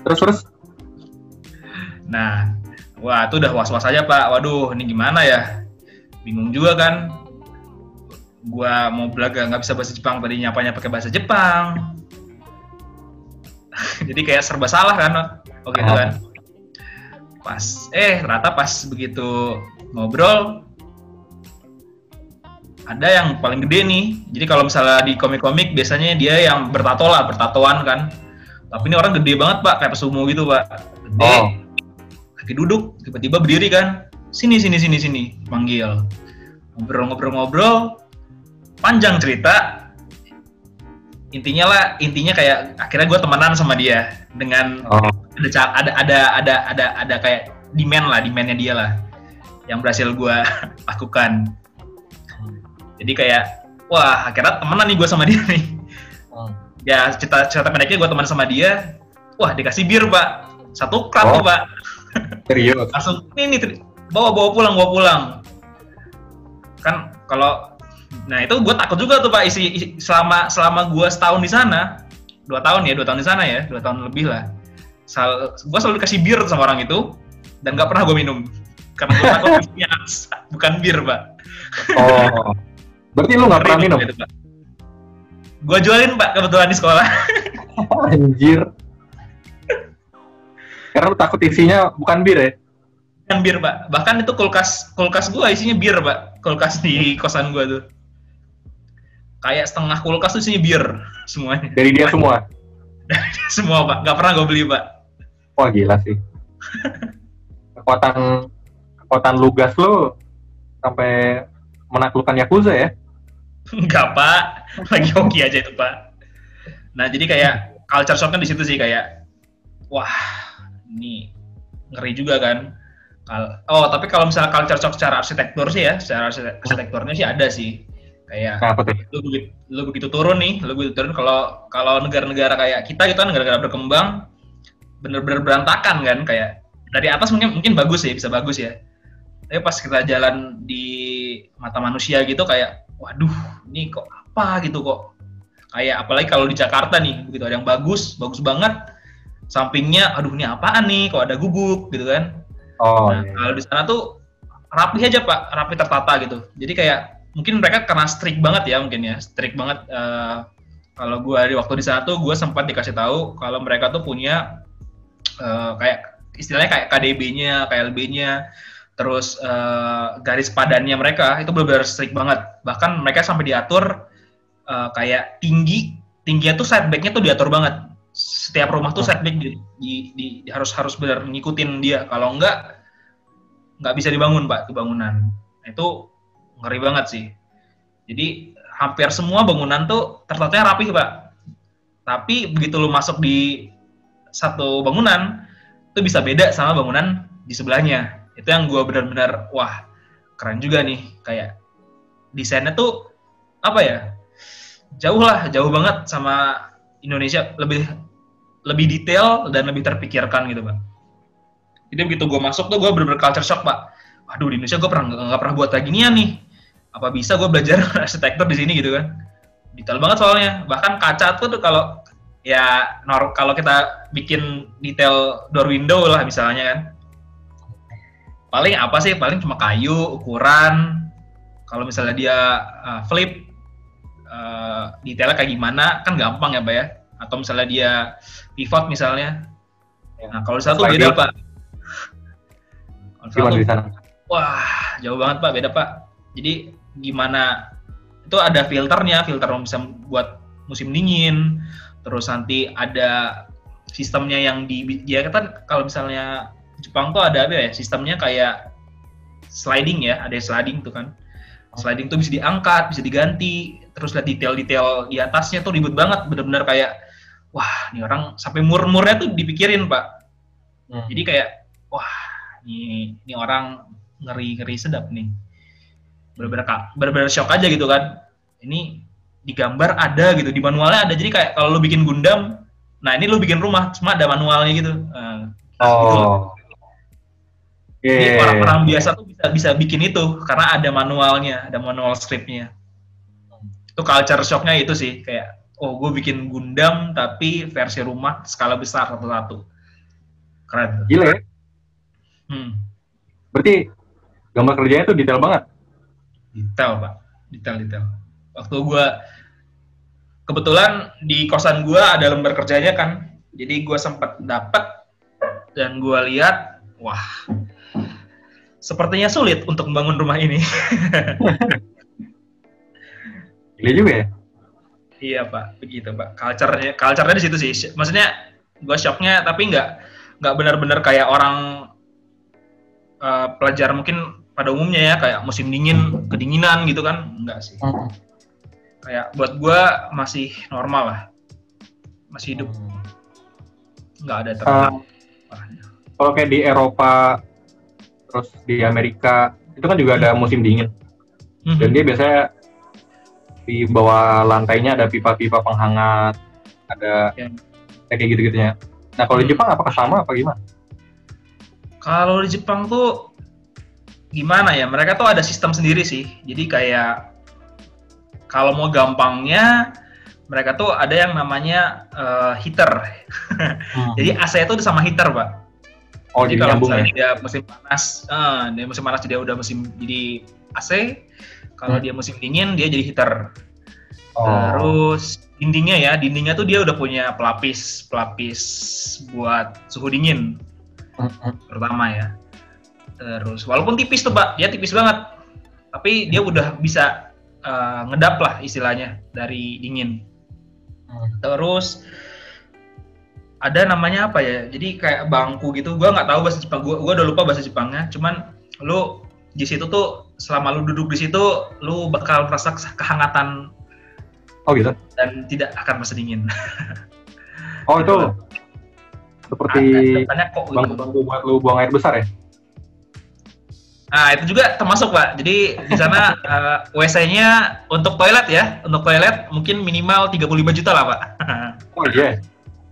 S2: Terus terus
S3: Nah, wah itu udah was-was aja pak. Waduh, ini gimana ya? Bingung juga kan. Gua mau belaga nggak bisa bahasa Jepang tadi nyapanya pakai bahasa Jepang. Jadi kayak serba salah kan, oke itu
S2: Oh.
S3: kan. Pas, eh ternyata pas begitu ngobrol, ada yang paling gede nih. Jadi kalau misalnya di komik-komik biasanya dia yang bertato lah, bertatoan kan. Tapi ini orang gede banget pak, kayak pesumo gitu pak. Gede,
S2: Oh.
S3: lagi duduk, tiba-tiba berdiri kan. Sini, sini, sini, sini, panggil. Ngobrol-ngobrol-ngobrol, panjang cerita. Intinya lah, intinya kayak akhirnya gue temenan sama dia dengan
S2: Oh.
S3: ada ada ada ada ada ada kayak demand lah, demandnya dia lah yang berhasil gue lakukan. Jadi kayak wah akhirnya temenan nih gue sama dia nih. Ya cerita cerita pendeknya gue teman sama dia. Wah dikasih bir pak, satu cup
S2: Oh.
S3: tuh pak.
S2: Serius.
S3: Langsung ini nih bawa bawa pulang bawa pulang. Kan kalau nah itu gue takut juga tuh pak isi, isi- selama selama gue setahun di sana dua tahun ya dua tahun di sana ya dua tahun lebih lah. Sal, gue selalu dikasih bir sama orang itu dan gak pernah gue minum karena gue takut isinya bukan bir pak.
S2: Oh. Berarti lu nggak pernah minum?
S3: Gue jualin pak kebetulan di sekolah.
S2: Anjir. Karena lu takut isinya bukan bir ya?
S3: Bukan bir pak. Bahkan itu kulkas kulkas gue isinya bir pak. Kulkas di kosan gue tuh. Kayak setengah kulkas tuh isinya bir semuanya.
S2: Dari dia semua.
S3: Semua pak. Gak pernah gue beli pak.
S2: Wah gila sih. Kekuatan kekuatan lugas lu sampai menaklukkan Yakuza ya?
S3: Enggak pak. Lagi hoki aja itu pak. Nah jadi kayak culture shocknya di situ sih kayak wah ini ngeri juga kan. Oh, tapi kalau misalnya culture shock secara arsitektur sih ya, secara arsitekturnya sih ada sih. Kayak
S2: apa tuh?
S3: lu begitu, lu begitu turun nih, lu begitu turun kalau kalau negara-negara kayak kita gitu kan negara-negara berkembang bener-bener berantakan kan kayak dari atas mungkin mungkin bagus ya bisa bagus ya. Tapi pas kita jalan di mata manusia gitu kayak waduh, ini kok apa gitu kok. Kayak apalagi kalau di Jakarta nih, begitu ada yang bagus, bagus banget. Sampingnya aduh ini apaan nih, kok ada gubuk gitu kan.
S2: Oh,
S3: Nah,
S2: iya.
S3: kalau di sana tuh rapi aja pak, rapi tertata gitu. Jadi kayak mungkin mereka karena strict banget ya mungkin ya, strict banget. eh, kalau gue di waktu di sana tuh gue sempat dikasih tahu kalau mereka tuh punya eh, kayak istilahnya kayak KDB-nya, KLB-nya, terus eh, garis padannya mereka itu benar-benar strict banget. Bahkan mereka sampai diatur eh, kayak tinggi, tingginya tuh setback-nya tuh diatur banget. Setiap rumah tuh
S2: Hmm.
S3: setback di, di, di- harus harus benar ngikutin dia. Kalau enggak nggak bisa dibangun pak itu bangunan. Nah, itu ngeri banget sih. Jadi hampir semua bangunan tuh tertatanya rapih pak. Tapi begitu lu masuk di satu bangunan, itu bisa beda sama bangunan di sebelahnya. Itu yang gua benar-benar wah keren juga nih. Kayak desainnya tuh apa ya? Jauh lah, jauh banget sama Indonesia. Lebih lebih detail dan lebih terpikirkan gitu pak. Jadi begitu gue masuk tuh gue bener-bener culture shock pak. Waduh di Indonesia gue pernah nggak pernah buat kayak ginian nih. Apa bisa gue belajar arsitektur di sini gitu kan? Detail banget soalnya. Bahkan kaca tuh tuh kalau ya kalau kita bikin detail door window lah misalnya kan. Paling apa sih? Paling cuma kayu, ukuran. Kalau misalnya dia uh, flip, uh, detailnya kayak gimana kan gampang ya pak ya. Atau misalnya dia pivot misalnya. Nah kalau tuh beda pak. Kalau sana? Wah, jauh banget Pak, beda Pak. Jadi gimana? Itu ada filternya, filter yang bisa buat musim dingin. Terus nanti ada sistemnya yang di ya kan kalau misalnya Jepang tuh ada apa ya? Sistemnya kayak sliding ya, ada sliding tuh kan. Sliding tuh bisa diangkat, bisa diganti. Terus lihat detail-detail di atasnya tuh ribet banget, bener-bener kayak wah, ini orang sampai mur-murnya tuh dipikirin, Pak.
S2: Hmm.
S3: Jadi kayak wah, ini ini orang ngeri ngeri sedap nih. Bener-bener kak, bener-bener shock aja gitu kan. Ini digambar ada gitu, di manualnya ada. Jadi kayak kalau lu bikin Gundam, nah ini lu bikin rumah, cuma ada manualnya gitu. Nah,
S2: Oh.
S3: Jadi
S2: Iya.
S3: orang-orang biasa tuh bisa bisa bikin itu karena ada manualnya, ada manual scriptnya. Itu culture shocknya itu sih kayak oh gue bikin Gundam tapi versi rumah skala besar satu-satu. Keren.
S2: Gila ya.
S3: Hmm.
S2: Berarti gambar kerjanya tuh detail banget.
S3: Detail pak, detail detail. Waktu gua kebetulan di kosan gua ada lembar kerjanya kan, jadi gua sempat dapat dan gua lihat, wah, sepertinya sulit untuk membangun rumah ini.
S2: Gila juga ya.
S3: iya pak, begitu pak. Culture-nya, culture-nya di situ sih. Maksudnya gua shocknya tapi nggak nggak benar-benar kayak orang eh, pelajar mungkin pada umumnya ya kayak musim dingin kedinginan gitu kan. Enggak sih. Kayak buat gua masih normal lah. Masih hidup. Nggak ada
S2: Eh,
S3: terlalu
S2: kalau kayak di Eropa, terus di Amerika, itu kan juga ada musim dingin.
S3: Mhm.
S2: Dan dia biasanya di bawah lantainya ada pipa-pipa penghangat, ada
S3: Ya.
S2: kayak gitu-gitunya. Nah kalau di
S3: Hmm.
S2: Jepang apakah sama apa gimana?
S3: kalau di Jepang tuh gimana ya mereka tuh ada sistem sendiri sih jadi kayak kalau mau gampangnya mereka tuh ada yang namanya eh, heater jadi AC itu udah sama heater pak
S2: oh
S3: jadi
S2: jadi
S3: kalau
S2: nyambung ya?
S3: misalnya dia musim panas, eh, dia musim panas dia udah musim jadi AC. Kalau
S2: Hmm.
S3: dia musim dingin dia jadi heater.
S2: Oh.
S3: Terus dindingnya ya, dindingnya tuh dia udah punya pelapis pelapis buat suhu dingin
S2: Hmm,
S3: terutama ya. Terus walaupun tipis tuh pak, dia tipis banget, tapi dia udah bisa eh, ngedap lah istilahnya dari dingin.
S2: Hmm.
S3: Terus ada namanya apa ya? Jadi kayak bangku gitu. Gua nggak tahu bahasa Jepang. Gua, gua udah lupa bahasa Jepangnya. Cuman lu di situ tuh selama lu duduk di situ, lu bakal merasa kehangatan
S2: Oh gitu.
S3: dan tidak akan merasa dingin.
S2: Oh itu seperti
S3: gitu.
S2: bangku-bangku buat lu buang air besar ya?
S3: Nah, itu juga termasuk, Pak. Jadi di sana uh, WC-nya untuk toilet ya, untuk toilet mungkin minimal 35 juta lah, Pak.
S2: Oh iya.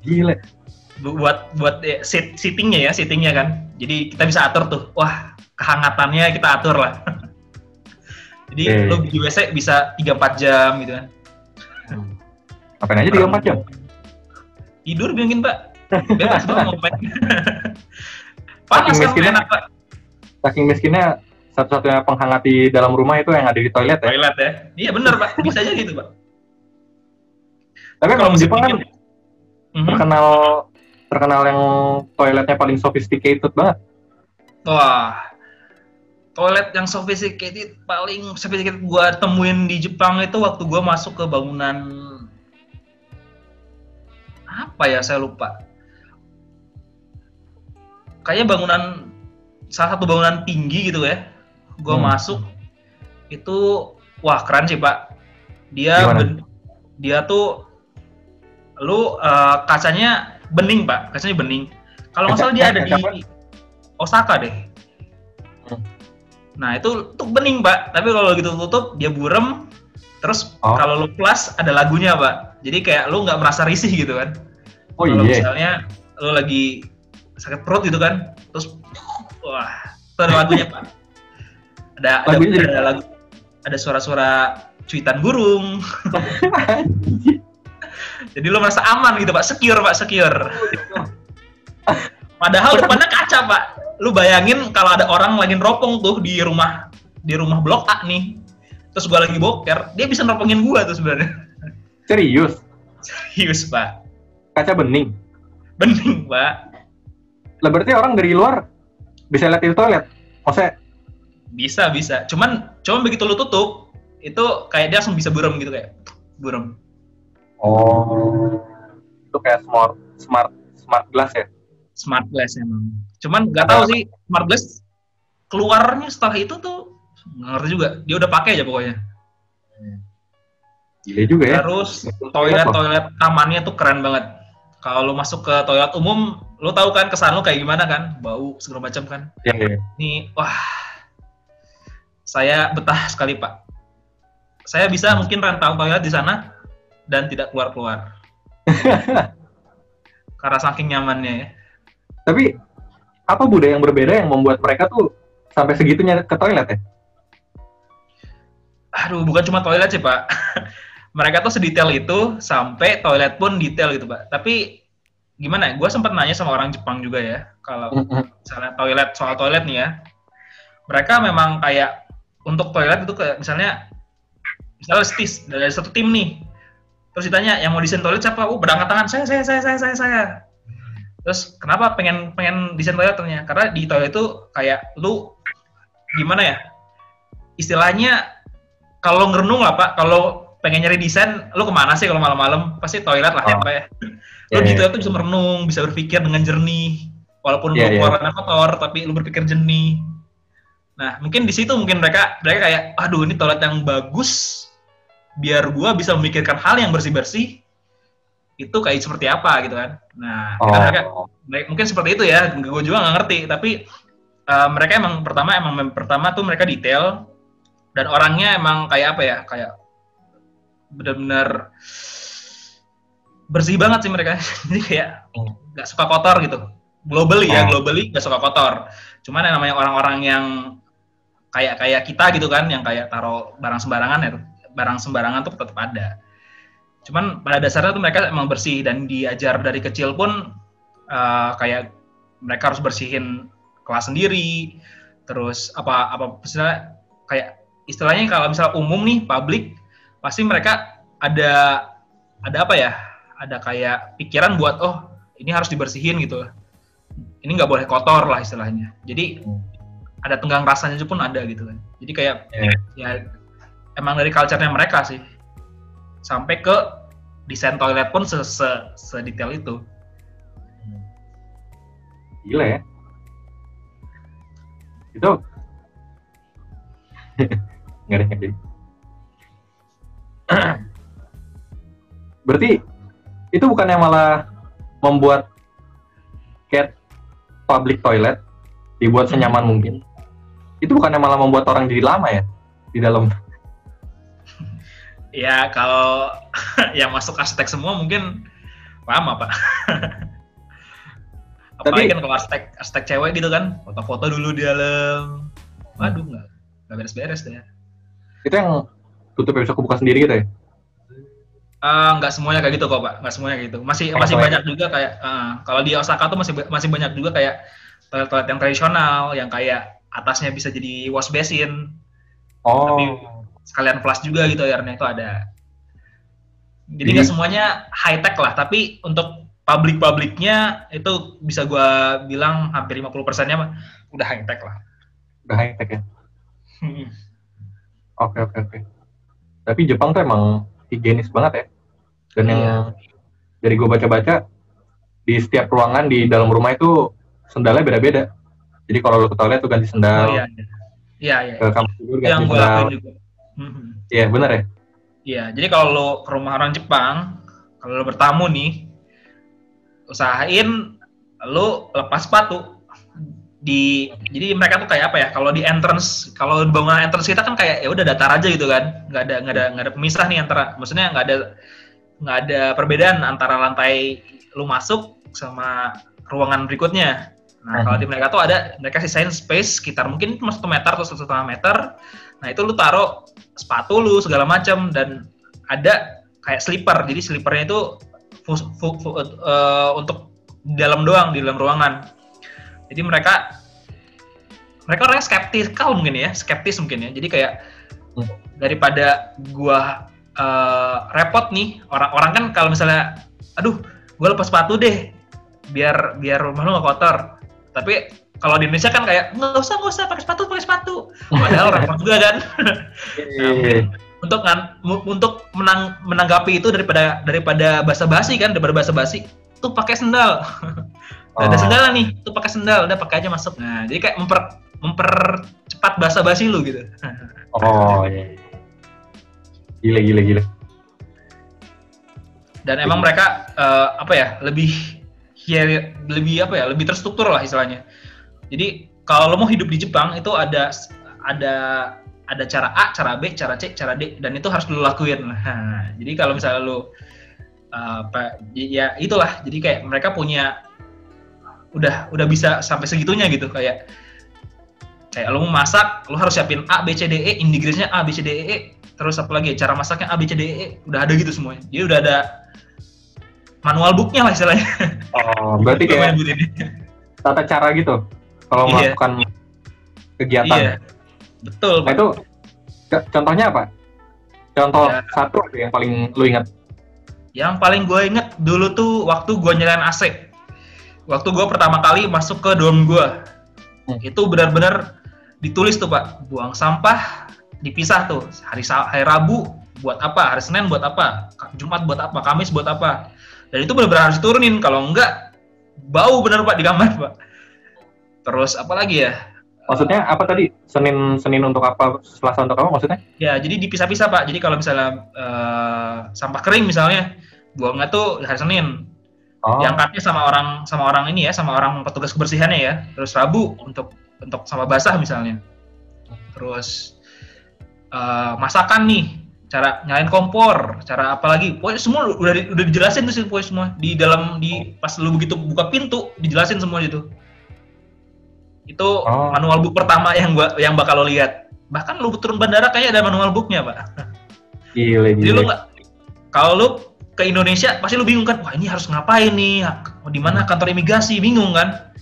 S2: Gile.
S3: Bu- buat buat eh, sit, sittingnya ya, sittingnya kan. Jadi kita bisa atur tuh. Wah, kehangatannya kita atur lah. Jadi
S2: Oke.
S3: lu di WC bisa 3-4 jam gitu kan.
S2: Ngapain aja 3 4 jam?
S3: Tidur mungkin, Pak. Bebas doang mau ngapain. Panas kan
S2: miskinnya.
S3: enak, Pak.
S2: Saking miskinnya satu-satunya penghangat di dalam rumah itu yang ada di toilet ya.
S3: Toilet ya. Iya benar, Pak. Bisa aja gitu, Pak.
S2: Tapi kalau
S3: musim
S2: Jepang kan
S3: Mhm.
S2: terkenal terkenal yang toiletnya paling sophisticated banget.
S3: Wah, toilet yang sophisticated paling sophisticated gua temuin di Jepang itu waktu gua masuk ke bangunan apa ya saya lupa. Kayaknya bangunan salah satu bangunan tinggi gitu ya. Gua
S2: Hmm.
S3: masuk itu wah keren sih pak. Dia ben- dia tuh lu eh, kacanya bening pak, kacanya bening. Kalau nggak salah dia ada di Osaka deh.
S2: Hmm.
S3: Nah itu tuh bening pak, tapi kalau gitu tutup dia burem. Terus
S2: Oh.
S3: kalau lu plus ada lagunya pak, jadi kayak lu nggak merasa risih gitu kan.
S2: Oh
S3: kalau
S2: iya.
S3: misalnya lu lagi sakit perut gitu kan, terus wah itu ada lagunya pak. Ada ada, ada lagu, ada suara-suara cuitan burung. Jadi lu merasa aman gitu pak, secure pak, secure. Padahal depannya kaca pak. Lu bayangin kalau ada orang lagi neropong tuh di rumah di rumah blok A nih. Terus gua lagi boker, dia bisa neropongin gua tuh sebenarnya.
S2: Serius.
S3: Serius pak.
S2: Kaca bening.
S3: Bening pak.
S2: Lah berarti orang dari luar bisa lihat di toilet. Maksudnya
S3: Bisa bisa. Cuman cuman begitu lu tutup itu kayak dia langsung bisa burem gitu kayak burem.
S2: Oh itu kayak smart smart smart glass ya.
S3: Smart glass emang. Cuman nggak tahu sih smart glass keluarnya setelah itu tuh nggak ngerti juga. Dia udah pakai aja pokoknya.
S2: Gila juga ya.
S3: Terus toilet toilet tamannya tuh keren banget. Kalau lu masuk ke toilet umum, lu tahu kan kesan lu kayak gimana kan? Bau segala macam kan.
S2: Iya, iya.
S3: Ini wah. Saya betah sekali, Pak. Saya bisa mungkin rentang toilet di sana dan tidak keluar-keluar. Karena saking nyamannya ya.
S2: Tapi apa budaya yang berbeda yang membuat mereka tuh sampai segitunya ke toilet ya?
S3: Aduh, bukan cuma toilet sih, Pak. Mereka tuh sedetail itu sampai toilet pun detail gitu, Pak. Tapi gimana ya? Gue sempat nanya sama orang Jepang juga ya, kalau misalnya toilet soal toilet nih ya mereka memang kayak untuk toilet itu kayak misalnya misalnya stis dari satu tim nih terus ditanya yang mau desain toilet siapa? Oh berangkat tangan. Saya saya saya saya saya saya. Terus kenapa pengen pengen desain toilet ternyata karena di toilet itu kayak lu gimana ya istilahnya kalau ngerenung lah pak. Kalau pengen nyari desain lu ke mana sih kalau malam-malam? Pasti toilet lah ya
S2: Oh.
S3: pak ya.
S2: Iya,
S3: lu di
S2: iya.
S3: toilet tuh bisa merenung bisa berpikir dengan jernih. Walaupun
S2: Iya,
S3: lu
S2: iya.
S3: keluarannya kotor tapi lu berpikir jernih. Nah mungkin di situ mungkin mereka mereka kayak aduh ini toilet yang bagus biar gua bisa memikirkan hal yang bersih bersih itu kayak seperti apa gitu kan. Nah kita mereka
S2: Oh,
S3: mereka- mungkin seperti itu ya gue juga nggak ngerti tapi eh, mereka emang pertama emang pertama tuh mereka detail dan orangnya emang kayak apa ya kayak benar-benar bersih banget sih mereka. Jadi kayak
S2: Hmm.
S3: nggak suka kotor gitu. Globally ya
S2: Oh.
S3: globally nggak suka kotor. Cuman yang namanya orang-orang yang kayak kayak kita gitu kan yang kayak taruh barang sembarangan ya barang sembarangan tuh tetap ada. Cuman pada dasarnya tuh mereka emang bersih dan diajar dari kecil pun eh, kayak mereka harus bersihin kelas sendiri. Terus apa apa misalnya kayak istilahnya kalau misalnya umum nih publik pasti mereka ada ada apa ya ada kayak pikiran buat oh ini harus dibersihin gitu. Ini nggak boleh kotor lah istilahnya. Jadi
S2: Hmm.
S3: ada tenggang rasanya pun ada gitu kan. Jadi kayak
S2: Iya.
S3: ya emang dari culture-nya mereka sih sampai ke desain toilet pun se, se, sedetail itu
S2: gila ya. Itu nggak ada. Berarti itu bukannya malah membuat cat public toilet dibuat senyaman mungkin. itu bukannya malah membuat orang jadi lama ya di dalam
S3: Ya kalau yang masuk arsitek semua mungkin lama pak. Apalagi
S2: Tapi-
S3: kan kalau arsitek arsitek cewek gitu kan, foto-foto dulu di dalam. Waduh nggak nggak beres-beres deh.
S2: itu yang tutupnya bisa kebuka sendiri gitu ya
S3: Eh, nggak semuanya kayak gitu kok pak, nggak semuanya kayak gitu. Masih
S2: Oh,
S3: masih
S2: semuanya.
S3: banyak juga kayak eh, kalau di Osaka tuh masih masih banyak juga kayak toilet-toilet yang tradisional, yang kayak atasnya bisa jadi wash basin,
S2: oh
S3: Tapi- sekalian flush juga gitu airnya itu ada. Jadi nggak semuanya high tech lah, tapi untuk publik-publiknya itu bisa gua bilang hampir 50 persennya udah high tech lah.
S2: udah high tech ya oke oke oke tapi Jepang tuh emang higienis banget ya dan yang
S3: Iya.
S2: dari gue baca-baca di setiap ruangan di dalam rumah itu sendalnya beda-beda jadi kalau lu ke toilet tuh ganti
S3: Oh,
S2: sendal
S3: iya, iya, iya.
S2: ke kamar tidur
S3: yang
S2: ganti
S3: gua
S2: sendal
S3: juga. Mhm.
S2: iya bener ya
S3: Iya, jadi kalau lo ke rumah orang Jepang, kalau lo bertamu nih, usahain lo lepas sepatu. Di jadi mereka tuh kayak apa ya? Kalau di entrance, kalau di bangunan entrance kita kan kayak ya udah datar aja gitu kan, nggak ada nggak ada nggak ada pemisah nih antara, maksudnya nggak ada nggak ada perbedaan antara lantai lo masuk sama ruangan berikutnya. Nah, kalau di mereka tuh ada mereka sisain space sekitar mungkin cuma satu meter atau satu setengah meter. Nah itu lu taruh sepatu lu segala macam dan ada kayak slipper. Jadi slippernya itu fu- fu- fu- eh, untuk di dalam doang di dalam ruangan. Jadi mereka mereka orangnya skeptikal mungkin ya, skeptis mungkin ya. Jadi kayak
S2: Hmm.
S3: daripada gua eh, repot nih orang-orang kan kalau misalnya, aduh, gua lepas sepatu deh, biar biar rumah lu nggak kotor. Tapi kalau di Indonesia kan kayak nggak usah nggak usah pakai sepatu pakai sepatu. Padahal repot juga kan.
S2: Iya.
S3: untuk mu- untuk menang, menanggapi itu daripada daripada basa-basi kan daripada basa-basi tuh pakai sendal. Udah ada
S2: Oh.
S3: sendal nih, tuh pakai sendal, udah pakai aja masuk. Nah, jadi kayak memper mempercepat basa-basi lu gitu.
S2: oh iya gila gila gila
S3: Dan emang mereka eh, apa ya, lebih hier- lebih apa ya, lebih terstruktur lah istilahnya. Jadi kalau lo mau hidup di Jepang itu ada ada ada cara A, cara B, cara C, cara D dan itu harus lo lakuin. Nah, jadi kalau misalnya lo uh, apa ya itulah. Jadi kayak mereka punya udah udah bisa sampai segitunya gitu kayak kayak lo mau masak, lo harus siapin A, B, C, D, E, ingredientsnya A, B, C, D, E, terus apa lagi cara masaknya A, B, C, D, E, udah ada gitu semuanya. Jadi udah ada manual booknya lah istilahnya.
S2: oh berarti kayak tata cara gitu kalau
S3: Iya.
S2: melakukan kegiatan
S3: Iya, betul.
S2: Nah itu contohnya apa? Contoh
S3: Ya.
S2: satu yang paling lu ingat.
S3: Yang paling gue inget dulu tuh waktu gue nyalain AC. Waktu gue pertama kali masuk ke dorm gue.
S2: Hmm.
S3: Itu benar-benar ditulis tuh pak, buang sampah dipisah tuh. Hari, hari Rabu buat apa, hari Senin buat apa, Jumat buat apa, Kamis buat apa. Dan itu benar-benar harus turunin. Kalau enggak, bau bener pak di kamar pak. Terus apa lagi ya?
S2: Maksudnya apa tadi? Senin Senin untuk apa? Selasa untuk apa maksudnya?
S3: Ya, jadi dipisah-pisah Pak. Jadi kalau misalnya eh, sampah kering misalnya, buangnya tuh hari Senin.
S2: Oh,
S3: Diangkatnya sama orang sama orang ini ya, sama orang petugas kebersihannya ya. Terus Rabu untuk untuk sama basah misalnya. Terus eh, masakan nih, cara nyalain kompor, cara apa lagi? Pokoknya semua udah udah dijelasin tuh sih pokoknya semua di dalam di pas lu begitu buka pintu dijelasin semua itu. Itu
S2: Oh.
S3: manual book pertama yang gua yang bakal lo lihat. Bahkan lu turun bandara kayaknya ada manual booknya, Pak.
S2: gile
S3: Jadi lu
S2: gile.
S3: nggak kalau lu ke Indonesia pasti lu bingung kan, wah ini harus ngapain nih? Di mana kantor imigrasi? Bingung kan?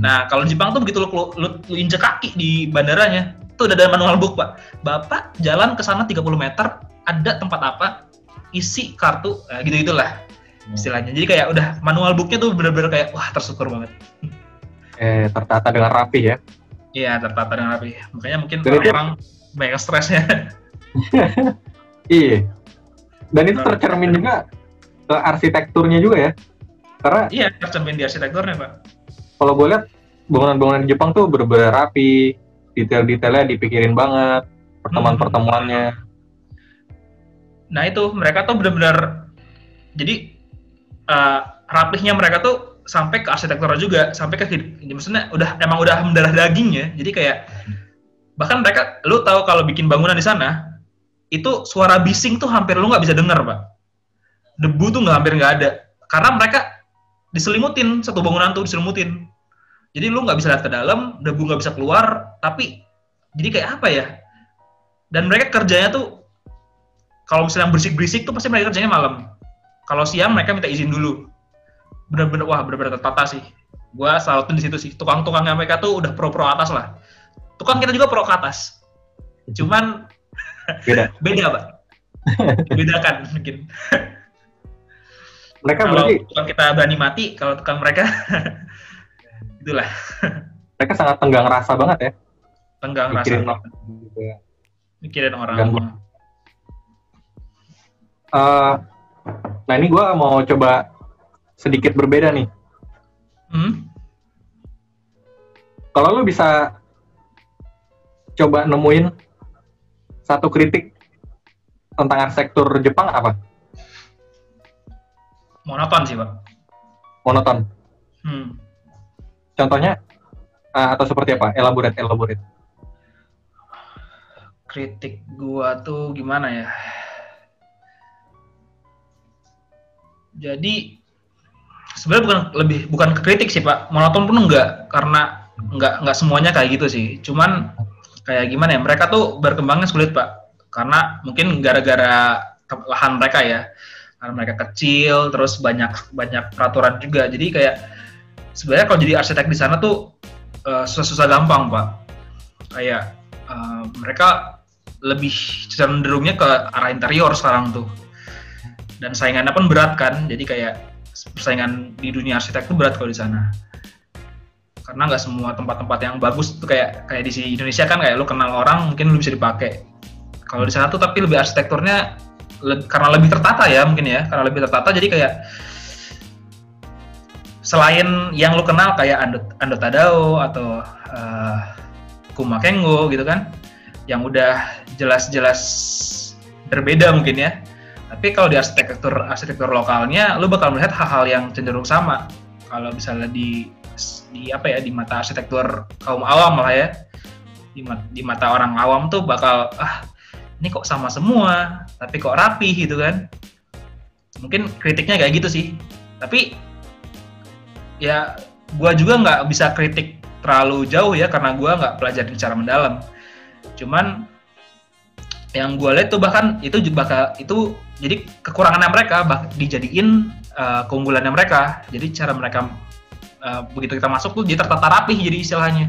S3: Nah, kalau di Jepang tuh begitu lu, lu, lu, lu injek kaki di bandaranya, tuh udah ada manual book, Pak. Bapak jalan ke sana 30 meter, ada tempat apa? Isi kartu, nah, gitu-gitulah istilahnya. Jadi kayak udah manual booknya tuh bener-bener kayak wah tersyukur banget.
S2: Eh tertata dengan rapi ya.
S3: Iya, tertata dengan rapi. Makanya mungkin
S2: Dan itu-
S3: orang-orang banyak stresnya.
S2: Iya. Dan itu tercermin juga ke arsitekturnya juga ya. Karena
S3: iya, tercermin di arsitekturnya, Pak.
S2: kalau gue lihat bangunan-bangunan di Jepang tuh bener-bener rapi, detail-detailnya dipikirin banget, pertemuan-pertemuannya.
S3: Nah itu mereka tuh benar-benar jadi eh, rapihnya mereka tuh sampai ke arsitektur juga, sampai ke hid- maksudnya udah emang udah mendarah daging ya. Jadi kayak bahkan mereka lu tahu kalau bikin bangunan di sana itu suara bising tuh hampir lu nggak bisa dengar pak. Debu tuh nggak hampir nggak ada. Karena mereka diselimutin satu bangunan tuh diselimutin. Jadi lu nggak bisa lihat ke dalam debu nggak bisa keluar tapi jadi kayak apa ya? Dan mereka kerjanya tuh kalau misalnya berisik-berisik tuh pasti mereka kerjanya malam. Kalau siang mereka minta izin dulu bener-bener wah bener-bener tertata sih. Gua selalu tuh di situ sih. Tukang-tukangnya mereka tuh udah pro-pro atas lah. Tukang kita juga pro ke atas. Cuman
S2: Beda.
S3: beda pak. Bedakan mungkin.
S2: Mereka
S3: kalau
S2: berarti
S3: tukang kita berani mati kalau tukang mereka itulah.
S2: Mereka sangat tenggang rasa banget ya.
S3: tenggang
S2: Mikirin
S3: rasa
S2: orang gitu ya.
S3: mikirin orang.
S2: Eh, nah ini gue mau coba sedikit berbeda nih.
S3: hmm?
S2: Kalau lu bisa coba nemuin satu kritik tentang arsitektur Jepang apa?
S3: monoton sih pak
S2: Monoton.
S3: hmm.
S2: Contohnya atau seperti apa? Elaborate, elaborate.
S3: kritik gua tuh gimana ya jadi sebenarnya bukan lebih bukan kritik sih pak. Monoton pun enggak karena enggak enggak semuanya kayak gitu sih. Cuman kayak gimana ya mereka tuh berkembangnya sulit pak. Karena mungkin gara-gara lahan mereka ya. Karena mereka kecil terus banyak banyak peraturan juga. Jadi kayak sebenarnya kalau jadi arsitek di sana tuh eh, susah-susah gampang pak. Kayak eh, mereka lebih cenderungnya ke arah interior sekarang tuh. Dan saingannya pun berat kan. Jadi kayak persaingan di dunia arsitek tuh berat kalau di sana. Karena nggak semua tempat-tempat yang bagus tuh kayak kayak di Indonesia kan kayak lu kenal orang mungkin lu bisa dipakai. Kalau di sana tuh tapi lebih arsitekturnya le- karena lebih tertata ya mungkin ya karena lebih tertata jadi kayak selain yang lu kenal kayak Ando, Ando Tadao atau eh, Kuma gitu kan yang udah jelas-jelas berbeda mungkin ya tapi kalau di arsitektur arsitektur lokalnya lu bakal melihat hal-hal yang cenderung sama. Kalau misalnya di di apa ya di mata arsitektur kaum awam lah ya. Di, di mata orang awam tuh bakal ah ini kok sama semua tapi kok rapi gitu kan. Mungkin kritiknya kayak gitu sih. Tapi ya gua juga nggak bisa kritik terlalu jauh ya karena gua nggak pelajari secara mendalam. Cuman yang gue lihat tuh bahkan itu juga bakal itu jadi kekurangannya mereka bak dijadiin uh, keunggulannya mereka. Jadi cara mereka uh, begitu kita masuk tuh dia tertata rapih jadi istilahnya.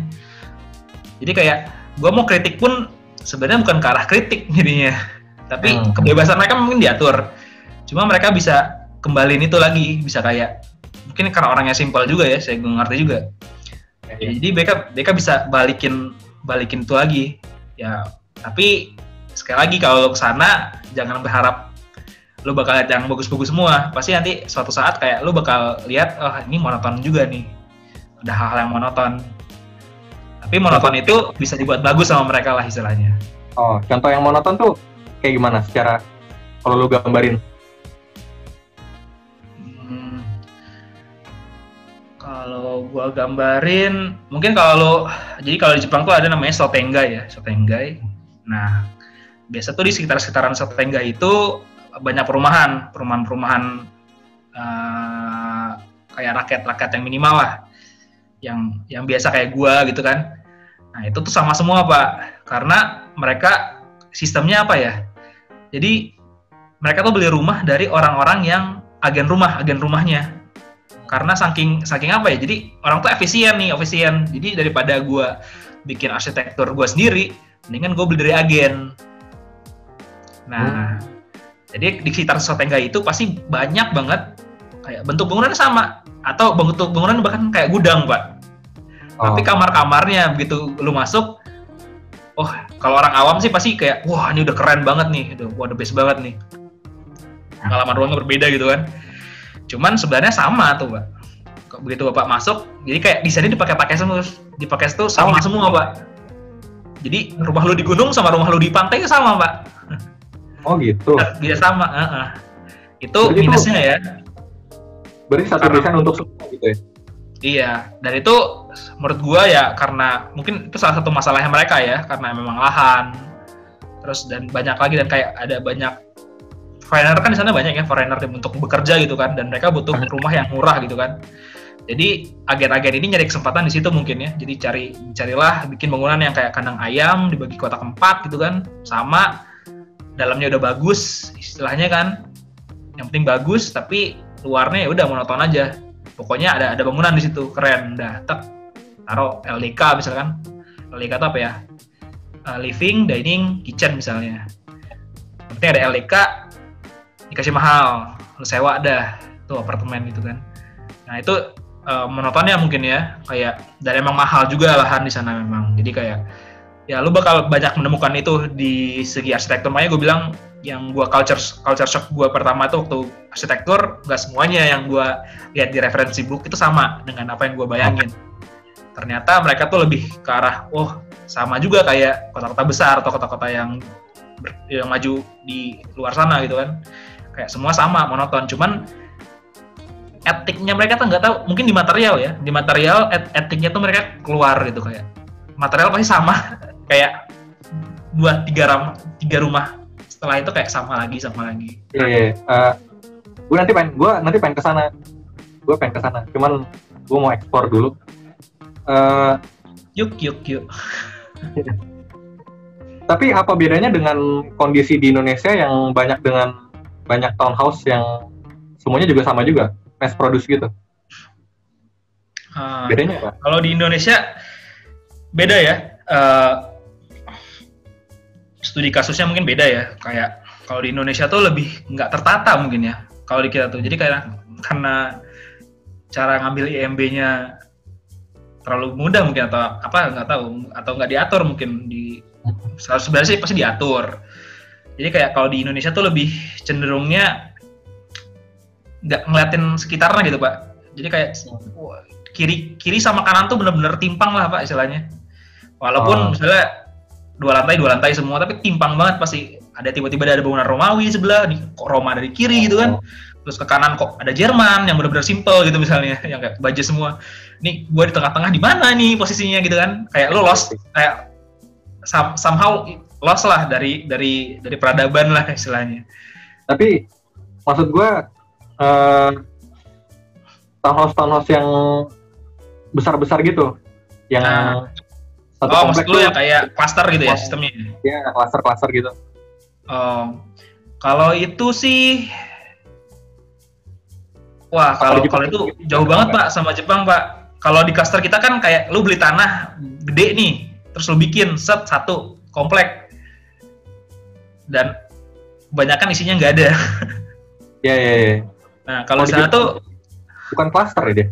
S3: Jadi kayak gue mau kritik pun sebenarnya bukan ke arah kritik jadinya. Tapi
S2: Hmm.
S3: kebebasan mereka mungkin diatur. Cuma mereka bisa kembaliin itu lagi. Bisa kayak mungkin karena orangnya simpel juga ya saya ngerti juga. Ya, jadi mereka mereka bisa balikin balikin itu lagi. Ya tapi sekali lagi kalau lo ke sana jangan berharap lo bakal lihat yang bagus-bagus semua. Pasti nanti suatu saat kayak lo bakal lihat oh ini monoton juga nih. Ada hal-hal yang monoton. Tapi monoton itu bisa dibuat bagus sama mereka lah istilahnya.
S2: Oh, contoh yang monoton tuh kayak gimana secara kalau lu gambarin?
S3: Hmm, kalau gua gambarin, mungkin kalau jadi kalau di Jepang tuh ada namanya Sotengai ya, Sotengai. Nah, biasa tuh di sekitar-sekitaran Sotengai itu banyak perumahan, perumahan-perumahan eh, kayak rakyat-rakyat yang minimal lah, yang yang biasa kayak gua gitu kan. Nah itu tuh sama semua pak, karena mereka sistemnya apa ya? Jadi mereka tuh beli rumah dari orang-orang yang agen rumah, agen rumahnya. Karena saking saking apa ya? Jadi orang tuh efisien nih, efisien. Jadi daripada gua bikin arsitektur gua sendiri, mendingan gue beli dari agen. Nah, jadi di sekitar Sotengga itu pasti banyak banget kayak bentuk bangunannya sama atau bentuk bangunan bahkan kayak gudang, Pak.
S2: Oh,
S3: Tapi kamar-kamarnya begitu lu masuk, oh kalau orang awam sih pasti kayak wah ini udah keren banget nih, udah wah the best banget nih. Pengalaman ruangnya berbeda gitu kan. Cuman sebenarnya sama tuh pak. Kok Begitu bapak masuk, jadi kayak desainnya dipakai-pakai semua, dipakai itu sama
S2: Oh.
S3: semua pak. Jadi rumah lu di gunung sama rumah lu di pantai sama pak.
S2: Oh gitu.
S3: Bisa sama. heeh. Itu
S2: Berarti itu-
S3: minusnya ya.
S2: Berarti satu
S3: Karena-
S2: desain untuk semua gitu ya?
S3: Iya, dan itu menurut gua ya karena mungkin itu salah satu masalahnya mereka ya karena memang lahan. Terus dan banyak lagi dan kayak ada banyak foreigner kan di sana banyak ya foreigner untuk bekerja gitu kan dan mereka butuh rumah yang murah gitu kan. Jadi agen-agen ini nyari kesempatan di situ mungkin ya. Jadi cari carilah bikin bangunan yang kayak kandang ayam dibagi kotak empat gitu kan, sama dalamnya udah bagus istilahnya kan. Yang penting bagus tapi luarnya ya udah monoton aja. Pokoknya ada ada bangunan di situ keren, dah tak taruh LDK misalkan. LDK itu apa ya? Uh, living, dining, kitchen misalnya. Yang penting ada LDK dikasih mahal, lu sewa dah tuh apartemen gitu kan. Nah itu uh, monotonnya mungkin ya kayak dan emang mahal juga lahan di sana memang jadi kayak ya lu bakal banyak menemukan itu di segi arsitektur. Makanya gue bilang yang gue culture culture shock gue pertama itu waktu arsitektur gak semuanya yang gue lihat di referensi book itu sama dengan apa yang gue bayangin. Ternyata mereka tuh lebih ke arah oh sama juga kayak kota-kota besar atau kota-kota yang yang maju di luar sana gitu kan. Kayak semua sama monoton. Cuman etiknya mereka tuh nggak tahu. Mungkin di material ya. Di material et etiknya tuh mereka keluar gitu kayak. Material pasti sama kayak dua tiga ram tiga rumah setelah itu kayak sama lagi sama lagi
S2: iya yeah, yeah. uh, gue nanti pengen gue nanti pengen ke sana gue pengen ke sana cuman gue mau ekspor dulu uh,
S3: yuk yuk yuk
S2: tapi apa bedanya dengan kondisi di Indonesia yang banyak dengan banyak townhouse yang semuanya juga sama juga mass produce gitu.
S3: Uh, Bedanya apa? Kalau di Indonesia beda ya. Uh, studi kasusnya mungkin beda ya. Kayak kalau di Indonesia tuh lebih nggak tertata mungkin ya. Kalau di kita tuh. Jadi kayak karena cara ngambil IMB-nya terlalu mudah mungkin atau apa nggak tahu atau nggak diatur mungkin di sebenarnya sih pasti diatur. Jadi kayak kalau di Indonesia tuh lebih cenderungnya nggak ngeliatin sekitarnya gitu pak jadi kayak kiri kiri sama kanan tuh bener-bener timpang lah pak istilahnya walaupun oh. misalnya dua lantai dua lantai semua. Tapi timpang banget pasti. Ada tiba-tiba ada bangunan Romawi sebelah di kok Roma dari kiri gitu kan. Oh. terus ke kanan kok ada Jerman yang benar-benar simple gitu misalnya yang kayak baja semua. Nih gue di tengah-tengah di mana nih posisinya gitu kan. Kayak lo lost kayak somehow lost lah dari dari dari peradaban lah istilahnya.
S2: Tapi maksud gue uh, townhouse townhouse yang besar-besar gitu yang nah.
S3: Satu oh maksud lu ya kayak cluster gitu ya sistemnya?
S2: ya cluster-cluster gitu.
S3: Oh kalau itu sih wah kalau kalau itu jauh banget pak? Sama Jepang pak. Kalau di cluster kita kan kayak lu beli tanah gede nih terus lu bikin set satu komplek. Dan kebanyakan isinya nggak ada.
S2: Ya ya ya
S3: Nah, kalau di sana tuh
S2: bukan cluster ya dia.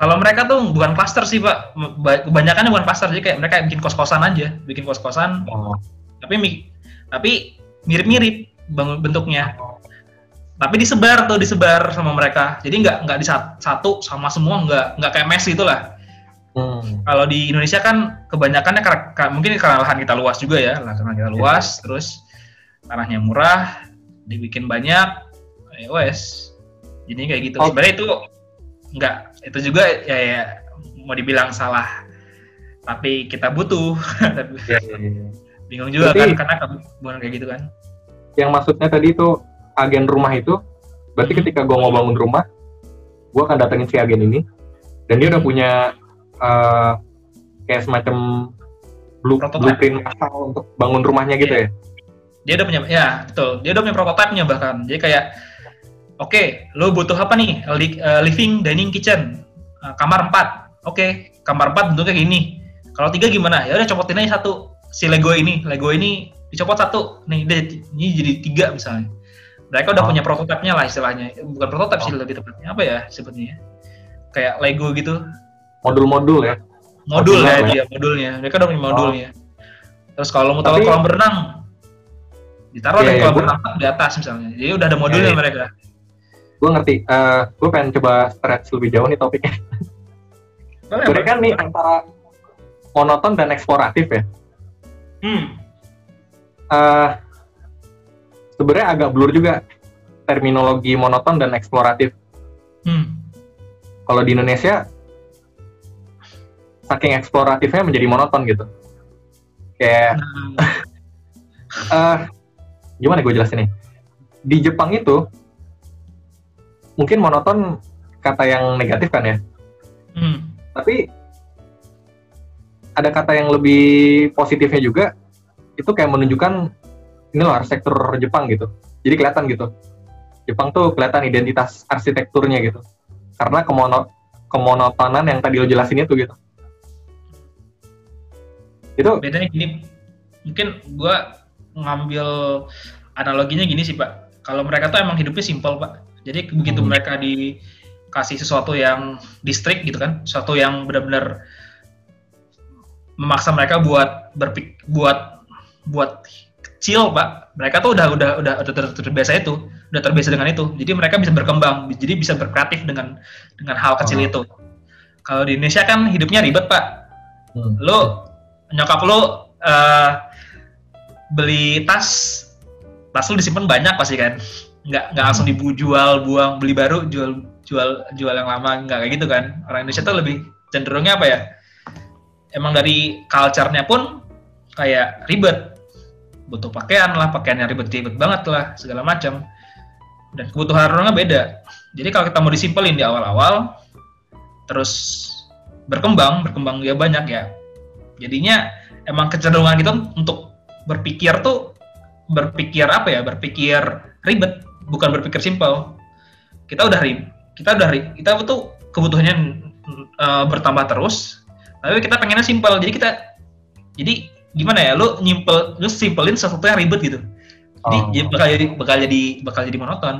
S3: Kalau mereka tuh bukan cluster sih, Pak. Kebanyakan bukan cluster, jadi kayak mereka bikin kos-kosan aja, bikin kos-kosan. Oh. Tapi tapi mirip-mirip bentuknya. Tapi disebar tuh, disebar sama mereka. Jadi nggak nggak di satu sama semua, nggak nggak kayak mes itulah. Hmm. Kalau di Indonesia kan kebanyakannya mungkin karena lahan kita luas juga ya, lahan kita luas, yeah. terus tanahnya murah, dibikin banyak, ya wes jadi kayak gitu. Oh. Sebenarnya itu enggak itu juga ya, ya mau dibilang salah. Tapi kita butuh. ya, ya, ya. Bingung juga Berarti, kan karena bukan kayak gitu kan.
S2: Yang maksudnya tadi itu agen rumah itu berarti hmm. ketika gue mau bangun rumah, gue akan datengin si agen ini dan dia udah hmm. punya uh, kayak semacam blue, blueprint asal untuk bangun rumahnya gitu yeah. ya.
S3: Dia udah punya ya betul. Dia udah punya prototipenya bahkan. Jadi kayak Oke, okay, lo butuh apa nih? Eh, living, dining, kitchen. Uh, kamar 4. Oke, okay, kamar 4 bentuknya gini. Kalau tiga gimana? Ya udah copotin aja satu. Si Lego ini, Lego ini dicopot satu. Nih, deh, ini jadi tiga misalnya. Mereka udah oh. punya prototipenya lah istilahnya. Bukan prototip oh. sih lebih tepatnya. Apa ya sebetulnya? Kayak Lego gitu.
S2: Modul-modul ya?
S3: Modul, ya, dia, modulnya. Mereka udah punya modulnya. Oh. Terus kalau mau tahu kolam berenang, ditaruh yeah, di kolam yeah, berenang di atas misalnya. Jadi udah ada modulnya yeah, yeah. mereka
S2: gue ngerti uh, eh, gue pengen coba stretch lebih jauh nih topiknya Boleh, kan nih antara monoton dan eksploratif ya hmm. uh, sebenarnya agak blur juga terminologi monoton dan eksploratif hmm. kalau di Indonesia saking eksploratifnya menjadi monoton gitu. Kayak
S3: Nah,
S2: eh gimana gue jelasin nih? Di Jepang itu mungkin monoton kata yang negatif kan ya,
S3: hmm,
S2: tapi ada kata yang lebih positifnya juga itu kayak menunjukkan ini loh arsitektur Jepang gitu. Jadi kelihatan gitu. Jepang tuh kelihatan identitas arsitekturnya gitu. Karena kemono kemonotonan yang tadi lo jelasin itu gitu. Itu
S3: bedanya gini, mungkin gua ngambil analoginya gini sih pak. Kalau mereka tuh emang hidupnya simpel pak. Jadi begitu
S2: Hmm.
S3: mereka dikasih sesuatu yang distrik gitu kan, sesuatu yang benar-benar memaksa mereka buat berpik buat buat kecil pak. Mereka tuh udah udah udah udah ter- terbiasa itu, udah terbiasa dengan itu. Jadi mereka bisa berkembang, jadi bisa berkreatif dengan dengan hal kecil
S2: Oh.
S3: itu. Kalau di Indonesia kan hidupnya ribet pak.
S2: hmm,
S3: lu nyokap lu eh, beli tas tas lu disimpan banyak pasti kan nggak nggak langsung dijual buang beli baru jual jual jual yang lama nggak kayak gitu kan. Orang Indonesia tuh lebih cenderungnya apa ya? Emang dari culture-nya pun kayak ribet. Butuh pakaian lah pakaiannya ribet-ribet banget lah segala macam. Dan kebutuhan orangnya beda. Jadi kalau kita mau disimpelin di awal-awal terus berkembang berkembang dia banyak ya. Jadinya emang kecenderungan kita untuk berpikir tuh berpikir apa ya? Berpikir ribet bukan berpikir simpel kita udah kita udah ri- kita tuh kebutuhannya eh, bertambah terus tapi kita pengennya simpel jadi kita jadi gimana ya lu nyimpel lu simpelin sesuatu yang ribet gitu jadi
S2: Oh.
S3: jadi bakal jadi bakal jadi bakal jadi monoton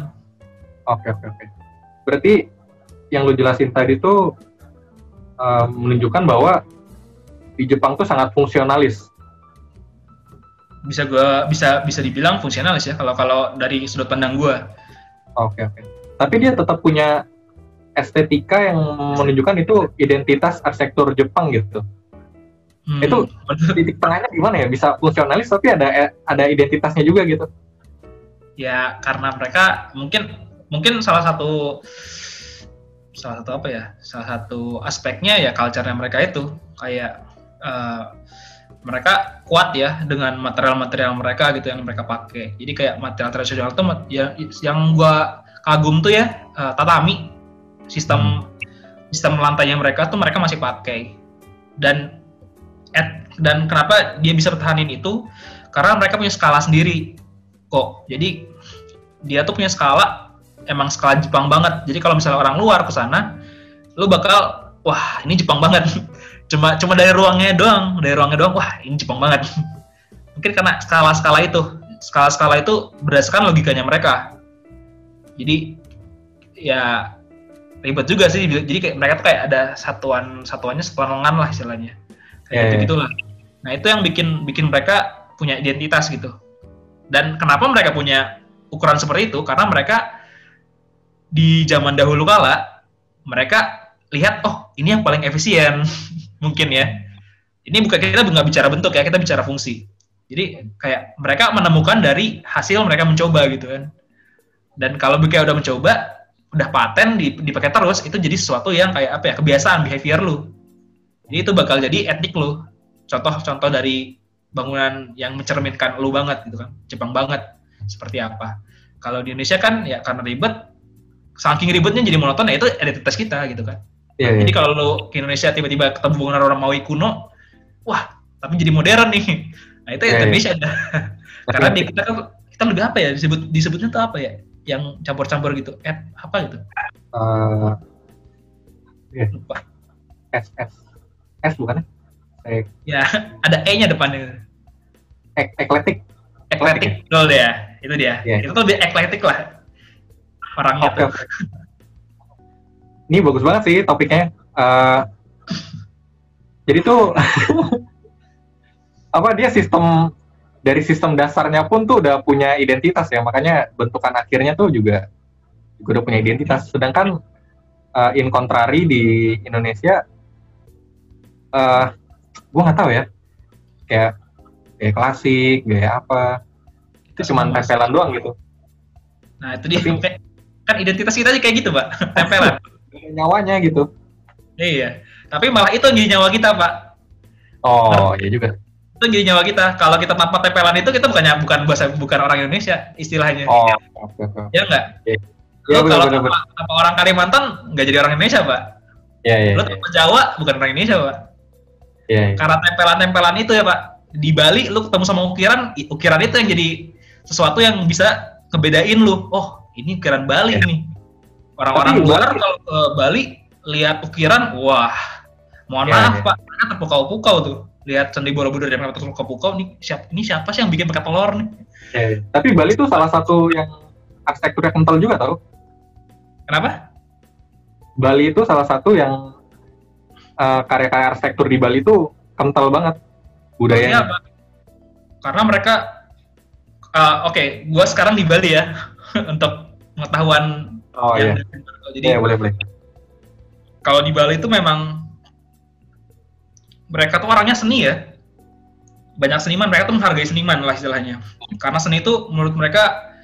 S2: Oke oke oke. Berarti yang lu jelasin tadi tuh eh, menunjukkan bahwa di Jepang tuh sangat fungsionalis.
S3: Bisa gua bisa bisa dibilang fungsionalis ya kalau kalau dari sudut pandang gua
S2: Oke oke. Tapi dia tetap punya estetika yang menunjukkan itu identitas arsitektur Jepang gitu.
S3: Hmm,
S2: Itu- Titik tengahnya gimana ya? Bisa fungsionalis tapi ada ada identitasnya juga gitu.
S3: ya karena mereka mungkin mungkin salah satu salah satu apa ya salah satu aspeknya ya culture-nya mereka itu kayak eh, mereka kuat ya dengan material-material mereka gitu yang mereka pakai jadi kayak material tradisional tuh mat- ya, yang gua kagum tuh ya eh, tatami sistem sistem lantainya mereka tuh mereka masih pakai dan at, dan kenapa dia bisa bertahanin itu karena mereka punya skala sendiri kok. Jadi dia tuh punya skala emang skala Jepang banget. Jadi kalau misalnya orang luar ke sana, lu bakal wah ini Jepang banget. cuma cuma dari ruangnya doang, dari ruangnya doang wah ini Jepang banget. Mungkin karena skala-skala itu, skala-skala itu berdasarkan logikanya mereka. Jadi ya ribet juga sih. Jadi kayak mereka tuh kayak ada satuan satuannya satuan lengan lah istilahnya. Kayak
S2: Ya, ya.
S3: gitu gitulah. Nah itu yang bikin bikin mereka punya identitas gitu. Dan kenapa mereka punya ukuran seperti itu? Karena mereka di zaman dahulu kala mereka lihat oh ini yang paling efisien mungkin ya. Ini bukan kita nggak bicara bentuk ya, kita bicara fungsi. Jadi kayak mereka menemukan dari hasil mereka mencoba gitu kan. Dan kalau mereka udah mencoba, udah paten di- dipakai terus, itu jadi sesuatu yang kayak apa ya kebiasaan behavior lu. Jadi itu bakal jadi etnik lu. Contoh-contoh dari bangunan yang mencerminkan lu banget gitu kan, Jepang banget seperti apa. Kalau di Indonesia kan ya karena ribet, saking ribetnya jadi monoton ya itu identitas kita gitu kan.
S2: Iya, iya.
S3: Jadi kalau lu ke Indonesia tiba-tiba ketemu bangunan orang Maui kuno, wah tapi jadi modern nih. Nah itu
S2: Iya, iya.
S3: Indonesia dah. Karena di kita kan kita lebih apa ya disebut disebutnya tuh apa ya? Yang campur-campur gitu, et apa gitu?
S2: Eh, iya.
S3: Lupa.
S2: S S S bukan ya? Ek,
S3: Ya ada E-nya depannya.
S2: ek, ekletik.
S3: Ekletik, betul dia. Itu dia.
S2: Iya.
S3: Itu tuh lebih ekletik lah orangnya
S2: Oke
S3: tuh.
S2: Ini bagus banget sih topiknya. Eh, jadi tuh apa dia sistem dari sistem dasarnya pun tuh udah punya identitas ya makanya bentukan akhirnya tuh juga juga udah punya identitas. Sedangkan eh, in contrary di Indonesia, eh gue nggak tahu ya kayak kayak klasik, gaya apa itu
S3: semua.
S2: tempelan doang gitu.
S3: Nah itu dia.
S2: Tapi-
S3: kan identitas kita sih kayak gitu, Pak. Tempelan.
S2: Nyawanya gitu.
S3: Iya. Tapi malah itu jadi nyawa kita, Pak.
S2: Oh, iya juga.
S3: Itu jadi nyawa kita. Kalau kita tanpa tempelan itu kita bukannya bukan bahasa bukan orang Indonesia istilahnya.
S2: Oh.
S3: Ya enggak?
S2: Iya. Iya, benar,
S3: kalau tanpa, tanpa orang Kalimantan nggak jadi orang Indonesia, Pak.
S2: Iya, iya.
S3: Lu
S2: iya.
S3: tanpa Jawa bukan orang Indonesia, Pak.
S2: Iya, iya.
S3: Karena tempelan-tempelan itu ya, Pak. Di Bali lu ketemu sama ukiran, ukiran itu yang jadi sesuatu yang bisa ngebedain lu. Oh, ini ukiran Bali
S2: Iya.
S3: nih. Orang-orang luar kalau ke Bali lihat ukiran, wah, mohon
S2: Iya,
S3: maaf
S2: iya.
S3: Pak, terpukau-pukau tuh. Lihat Candi Borobudur yang terpukau-pukau nih, siapa ini siapa sih yang bikin pakai telur nih?
S2: Iya, iya. Tapi Bali tuh salah satu yang arsitekturnya kental juga tau.
S3: Kenapa?
S2: Bali itu salah satu yang eh, karya-karya arsitektur di Bali itu kental banget
S3: Iya,
S2: budayanya.
S3: Pak. Karena mereka eh, oke, gua sekarang di Bali ya untuk pengetahuan
S2: Oh iya.
S3: jadi
S2: Iya, boleh boleh.
S3: kalau di Bali itu memang mereka tuh orangnya seni ya. Banyak seniman, mereka tuh menghargai seniman lah istilahnya. Karena seni itu menurut mereka,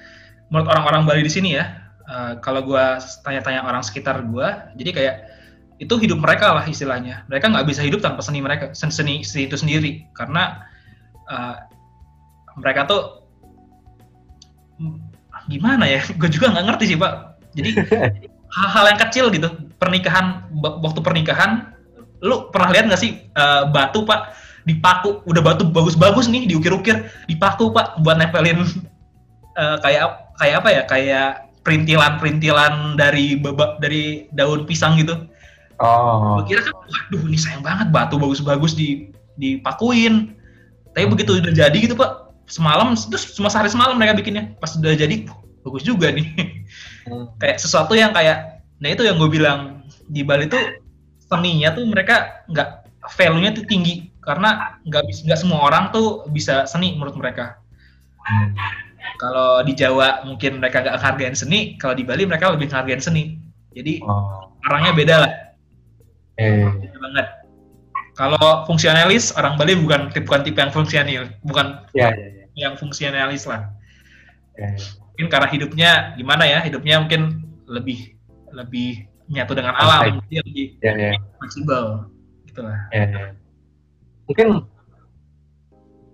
S3: menurut orang-orang Bali di sini ya, eh, kalau gua tanya-tanya orang sekitar gua, jadi kayak itu hidup mereka lah istilahnya. Mereka nggak bisa hidup tanpa seni mereka, sen- seni, seni itu sendiri. Karena eh, mereka tuh gimana ya? Gue juga nggak ngerti sih pak. Jadi hal-hal yang kecil gitu pernikahan waktu pernikahan lu pernah lihat nggak sih eh, batu pak? Dipaku udah batu bagus-bagus nih diukir-ukir dipaku pak buat nempelin eh, kayak kayak apa ya? Kayak perintilan-perintilan dari baba, dari daun pisang gitu.
S2: Oh.
S3: Kira kan waduh ini sayang banget batu bagus-bagus di dipakuin. Tapi begitu udah jadi gitu pak semalam terus cuma sehari semalam mereka bikinnya. Pas udah jadi "Wah, bagus juga nih.
S2: Hmm.
S3: kayak sesuatu yang kayak nah itu yang gue bilang di Bali tuh seninya tuh mereka nggak value-nya tuh tinggi. Karena nggak nggak semua orang tuh bisa seni menurut mereka. Kalau di Jawa mungkin mereka nggak hargain seni kalau di Bali mereka lebih hargain seni. Jadi
S2: Oh.
S3: orangnya beda lah.
S2: Eh,
S3: beda banget. Kalau fungsionalis orang Bali bukan bukan tipe yang fungsional bukan
S2: ya, ya, ya.
S3: yang fungsionalis lah.
S2: Eh,
S3: mungkin karena hidupnya gimana ya hidupnya mungkin lebih lebih nyatu dengan alam
S2: Santai.
S3: dia lebih
S2: ya, ya,
S3: fleksibel gitu lah
S2: ya, ya. Mungkin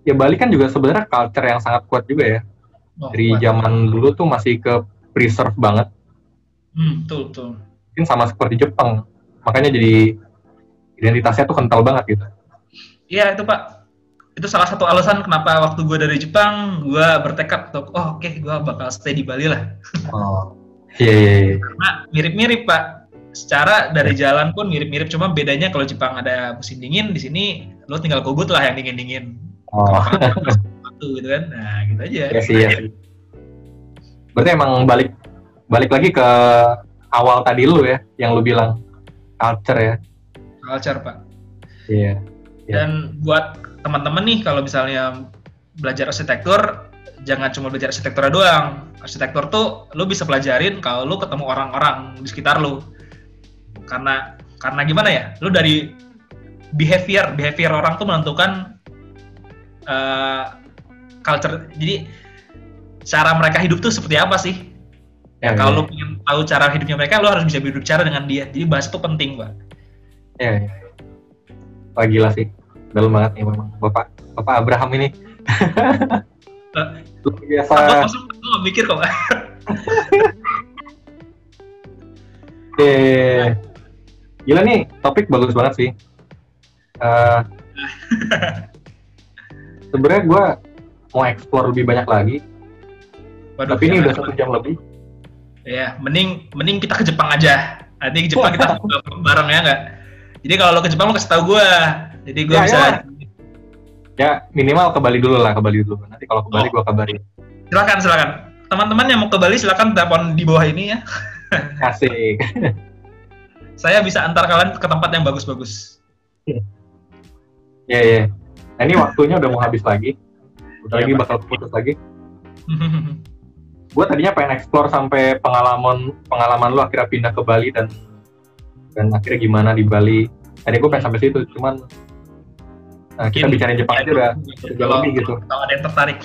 S2: ya Bali kan juga sebenarnya culture yang sangat kuat juga ya.
S3: Oh,
S2: Dari
S3: kuat.
S2: zaman dulu tuh masih ke preserve banget.
S3: hmm, betul betul
S2: Mungkin sama seperti Jepang. Makanya jadi identitasnya tuh kental banget gitu.
S3: iya itu pak itu salah satu alasan kenapa waktu gue dari Jepang gue bertekad untuk oh oke gue bakal stay di Bali lah
S2: Oh. Iya, iya, iya.
S3: karena mirip-mirip pak secara dari jalan pun mirip-mirip cuma bedanya kalau Jepang ada musim dingin di sini lo tinggal kubut lah yang dingin-dingin
S2: Oh.
S3: waktu gitu kan nah gitu aja
S2: Iya sih, iya. Berarti emang balik balik lagi ke awal tadi lu ya, yang lu bilang culture ya.
S3: culture pak
S2: Iya. Iya.
S3: Dan buat teman-teman nih kalau misalnya belajar arsitektur jangan cuma belajar arsitektur doang. Arsitektur tuh lu bisa pelajarin kalau lu ketemu orang-orang di sekitar lu. Karena karena gimana ya? Lu dari behavior, behavior orang tuh menentukan eh, culture. Jadi cara mereka hidup tuh seperti apa sih? Ya,
S2: Iya,
S3: kalau
S2: iya.
S3: lu pengen tahu cara hidupnya mereka, lu harus bisa berbicara dengan dia. Jadi bahasa itu penting, Pak.
S2: Iya, iya. Wah gila sih. Dalam banget nih memang Bapak Bapak Abraham ini. Luar biasa.
S3: Lu nggak mikir kok?
S2: Eh, gila nih, topik bagus banget sih. Eh, Sebenarnya gue mau explore lebih banyak lagi,
S3: Waduh,
S2: tapi ini
S3: jangan.
S2: udah satu jam lebih.
S3: Ya, mending mending kita ke Jepang aja. Nanti ke Jepang kita bareng ya nggak? Jadi kalau lo ke Jepang lo kasih tahu gue. Jadi gue
S2: Ya,
S3: bisa.
S2: ya. Ya minimal ke Bali dulu lah, ke Bali dulu. Nanti kalau ke Bali
S3: Oh.
S2: gue kabarin.
S3: Silakan silakan. Teman-teman yang mau ke Bali silakan telepon di bawah ini ya.
S2: Asik.
S3: Saya bisa antar kalian ke tempat yang bagus-bagus.
S2: Ya ya. Nah ini waktunya udah mau habis lagi. Udah
S3: Iya,
S2: lagi
S3: Pak.
S2: bakal putus lagi. Gue tadinya pengen explore sampai pengalaman pengalaman lu akhirnya pindah ke Bali dan dan akhirnya gimana di Bali. Tadi gue pengen sampai situ, cuman nah, kita bicarain Jepang aja udah
S3: Kalau
S2: lebih gitu.
S3: kalau ada yang tertarik.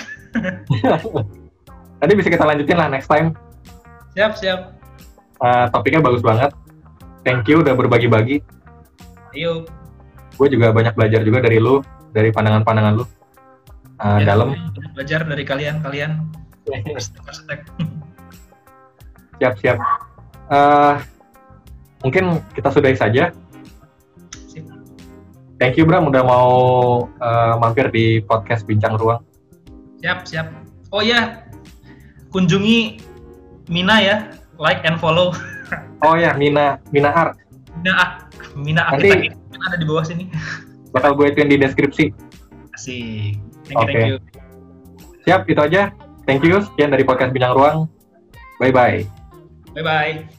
S2: Tadi bisa kita lanjutin lah next time.
S3: Siap siap.
S2: Uh, topiknya bagus banget. Thank you udah berbagi-bagi.
S3: Yuk.
S2: Gue juga banyak belajar juga dari lu, dari pandangan-pandangan lu. Uh,
S3: Ya,
S2: dalam.
S3: belajar dari kalian kalian
S2: Siap, siap. Eh, mungkin kita sudahi saja. Thank you Bram udah mau eh, mampir di podcast Bincang Ruang.
S3: siap siap oh ya kunjungi Mina ya like and follow
S2: Oh ya, Mina, Mina Art.
S3: Mina ah Mina
S2: Nanti-
S3: arsitek ini ada di bawah sini
S2: Bakal gue ituin di deskripsi.
S3: asik thank you
S2: Oke.
S3: thank you
S2: Siap, itu aja. Thank you. Sekian dari podcast Bincang Ruang. Bye-bye.
S3: bye bye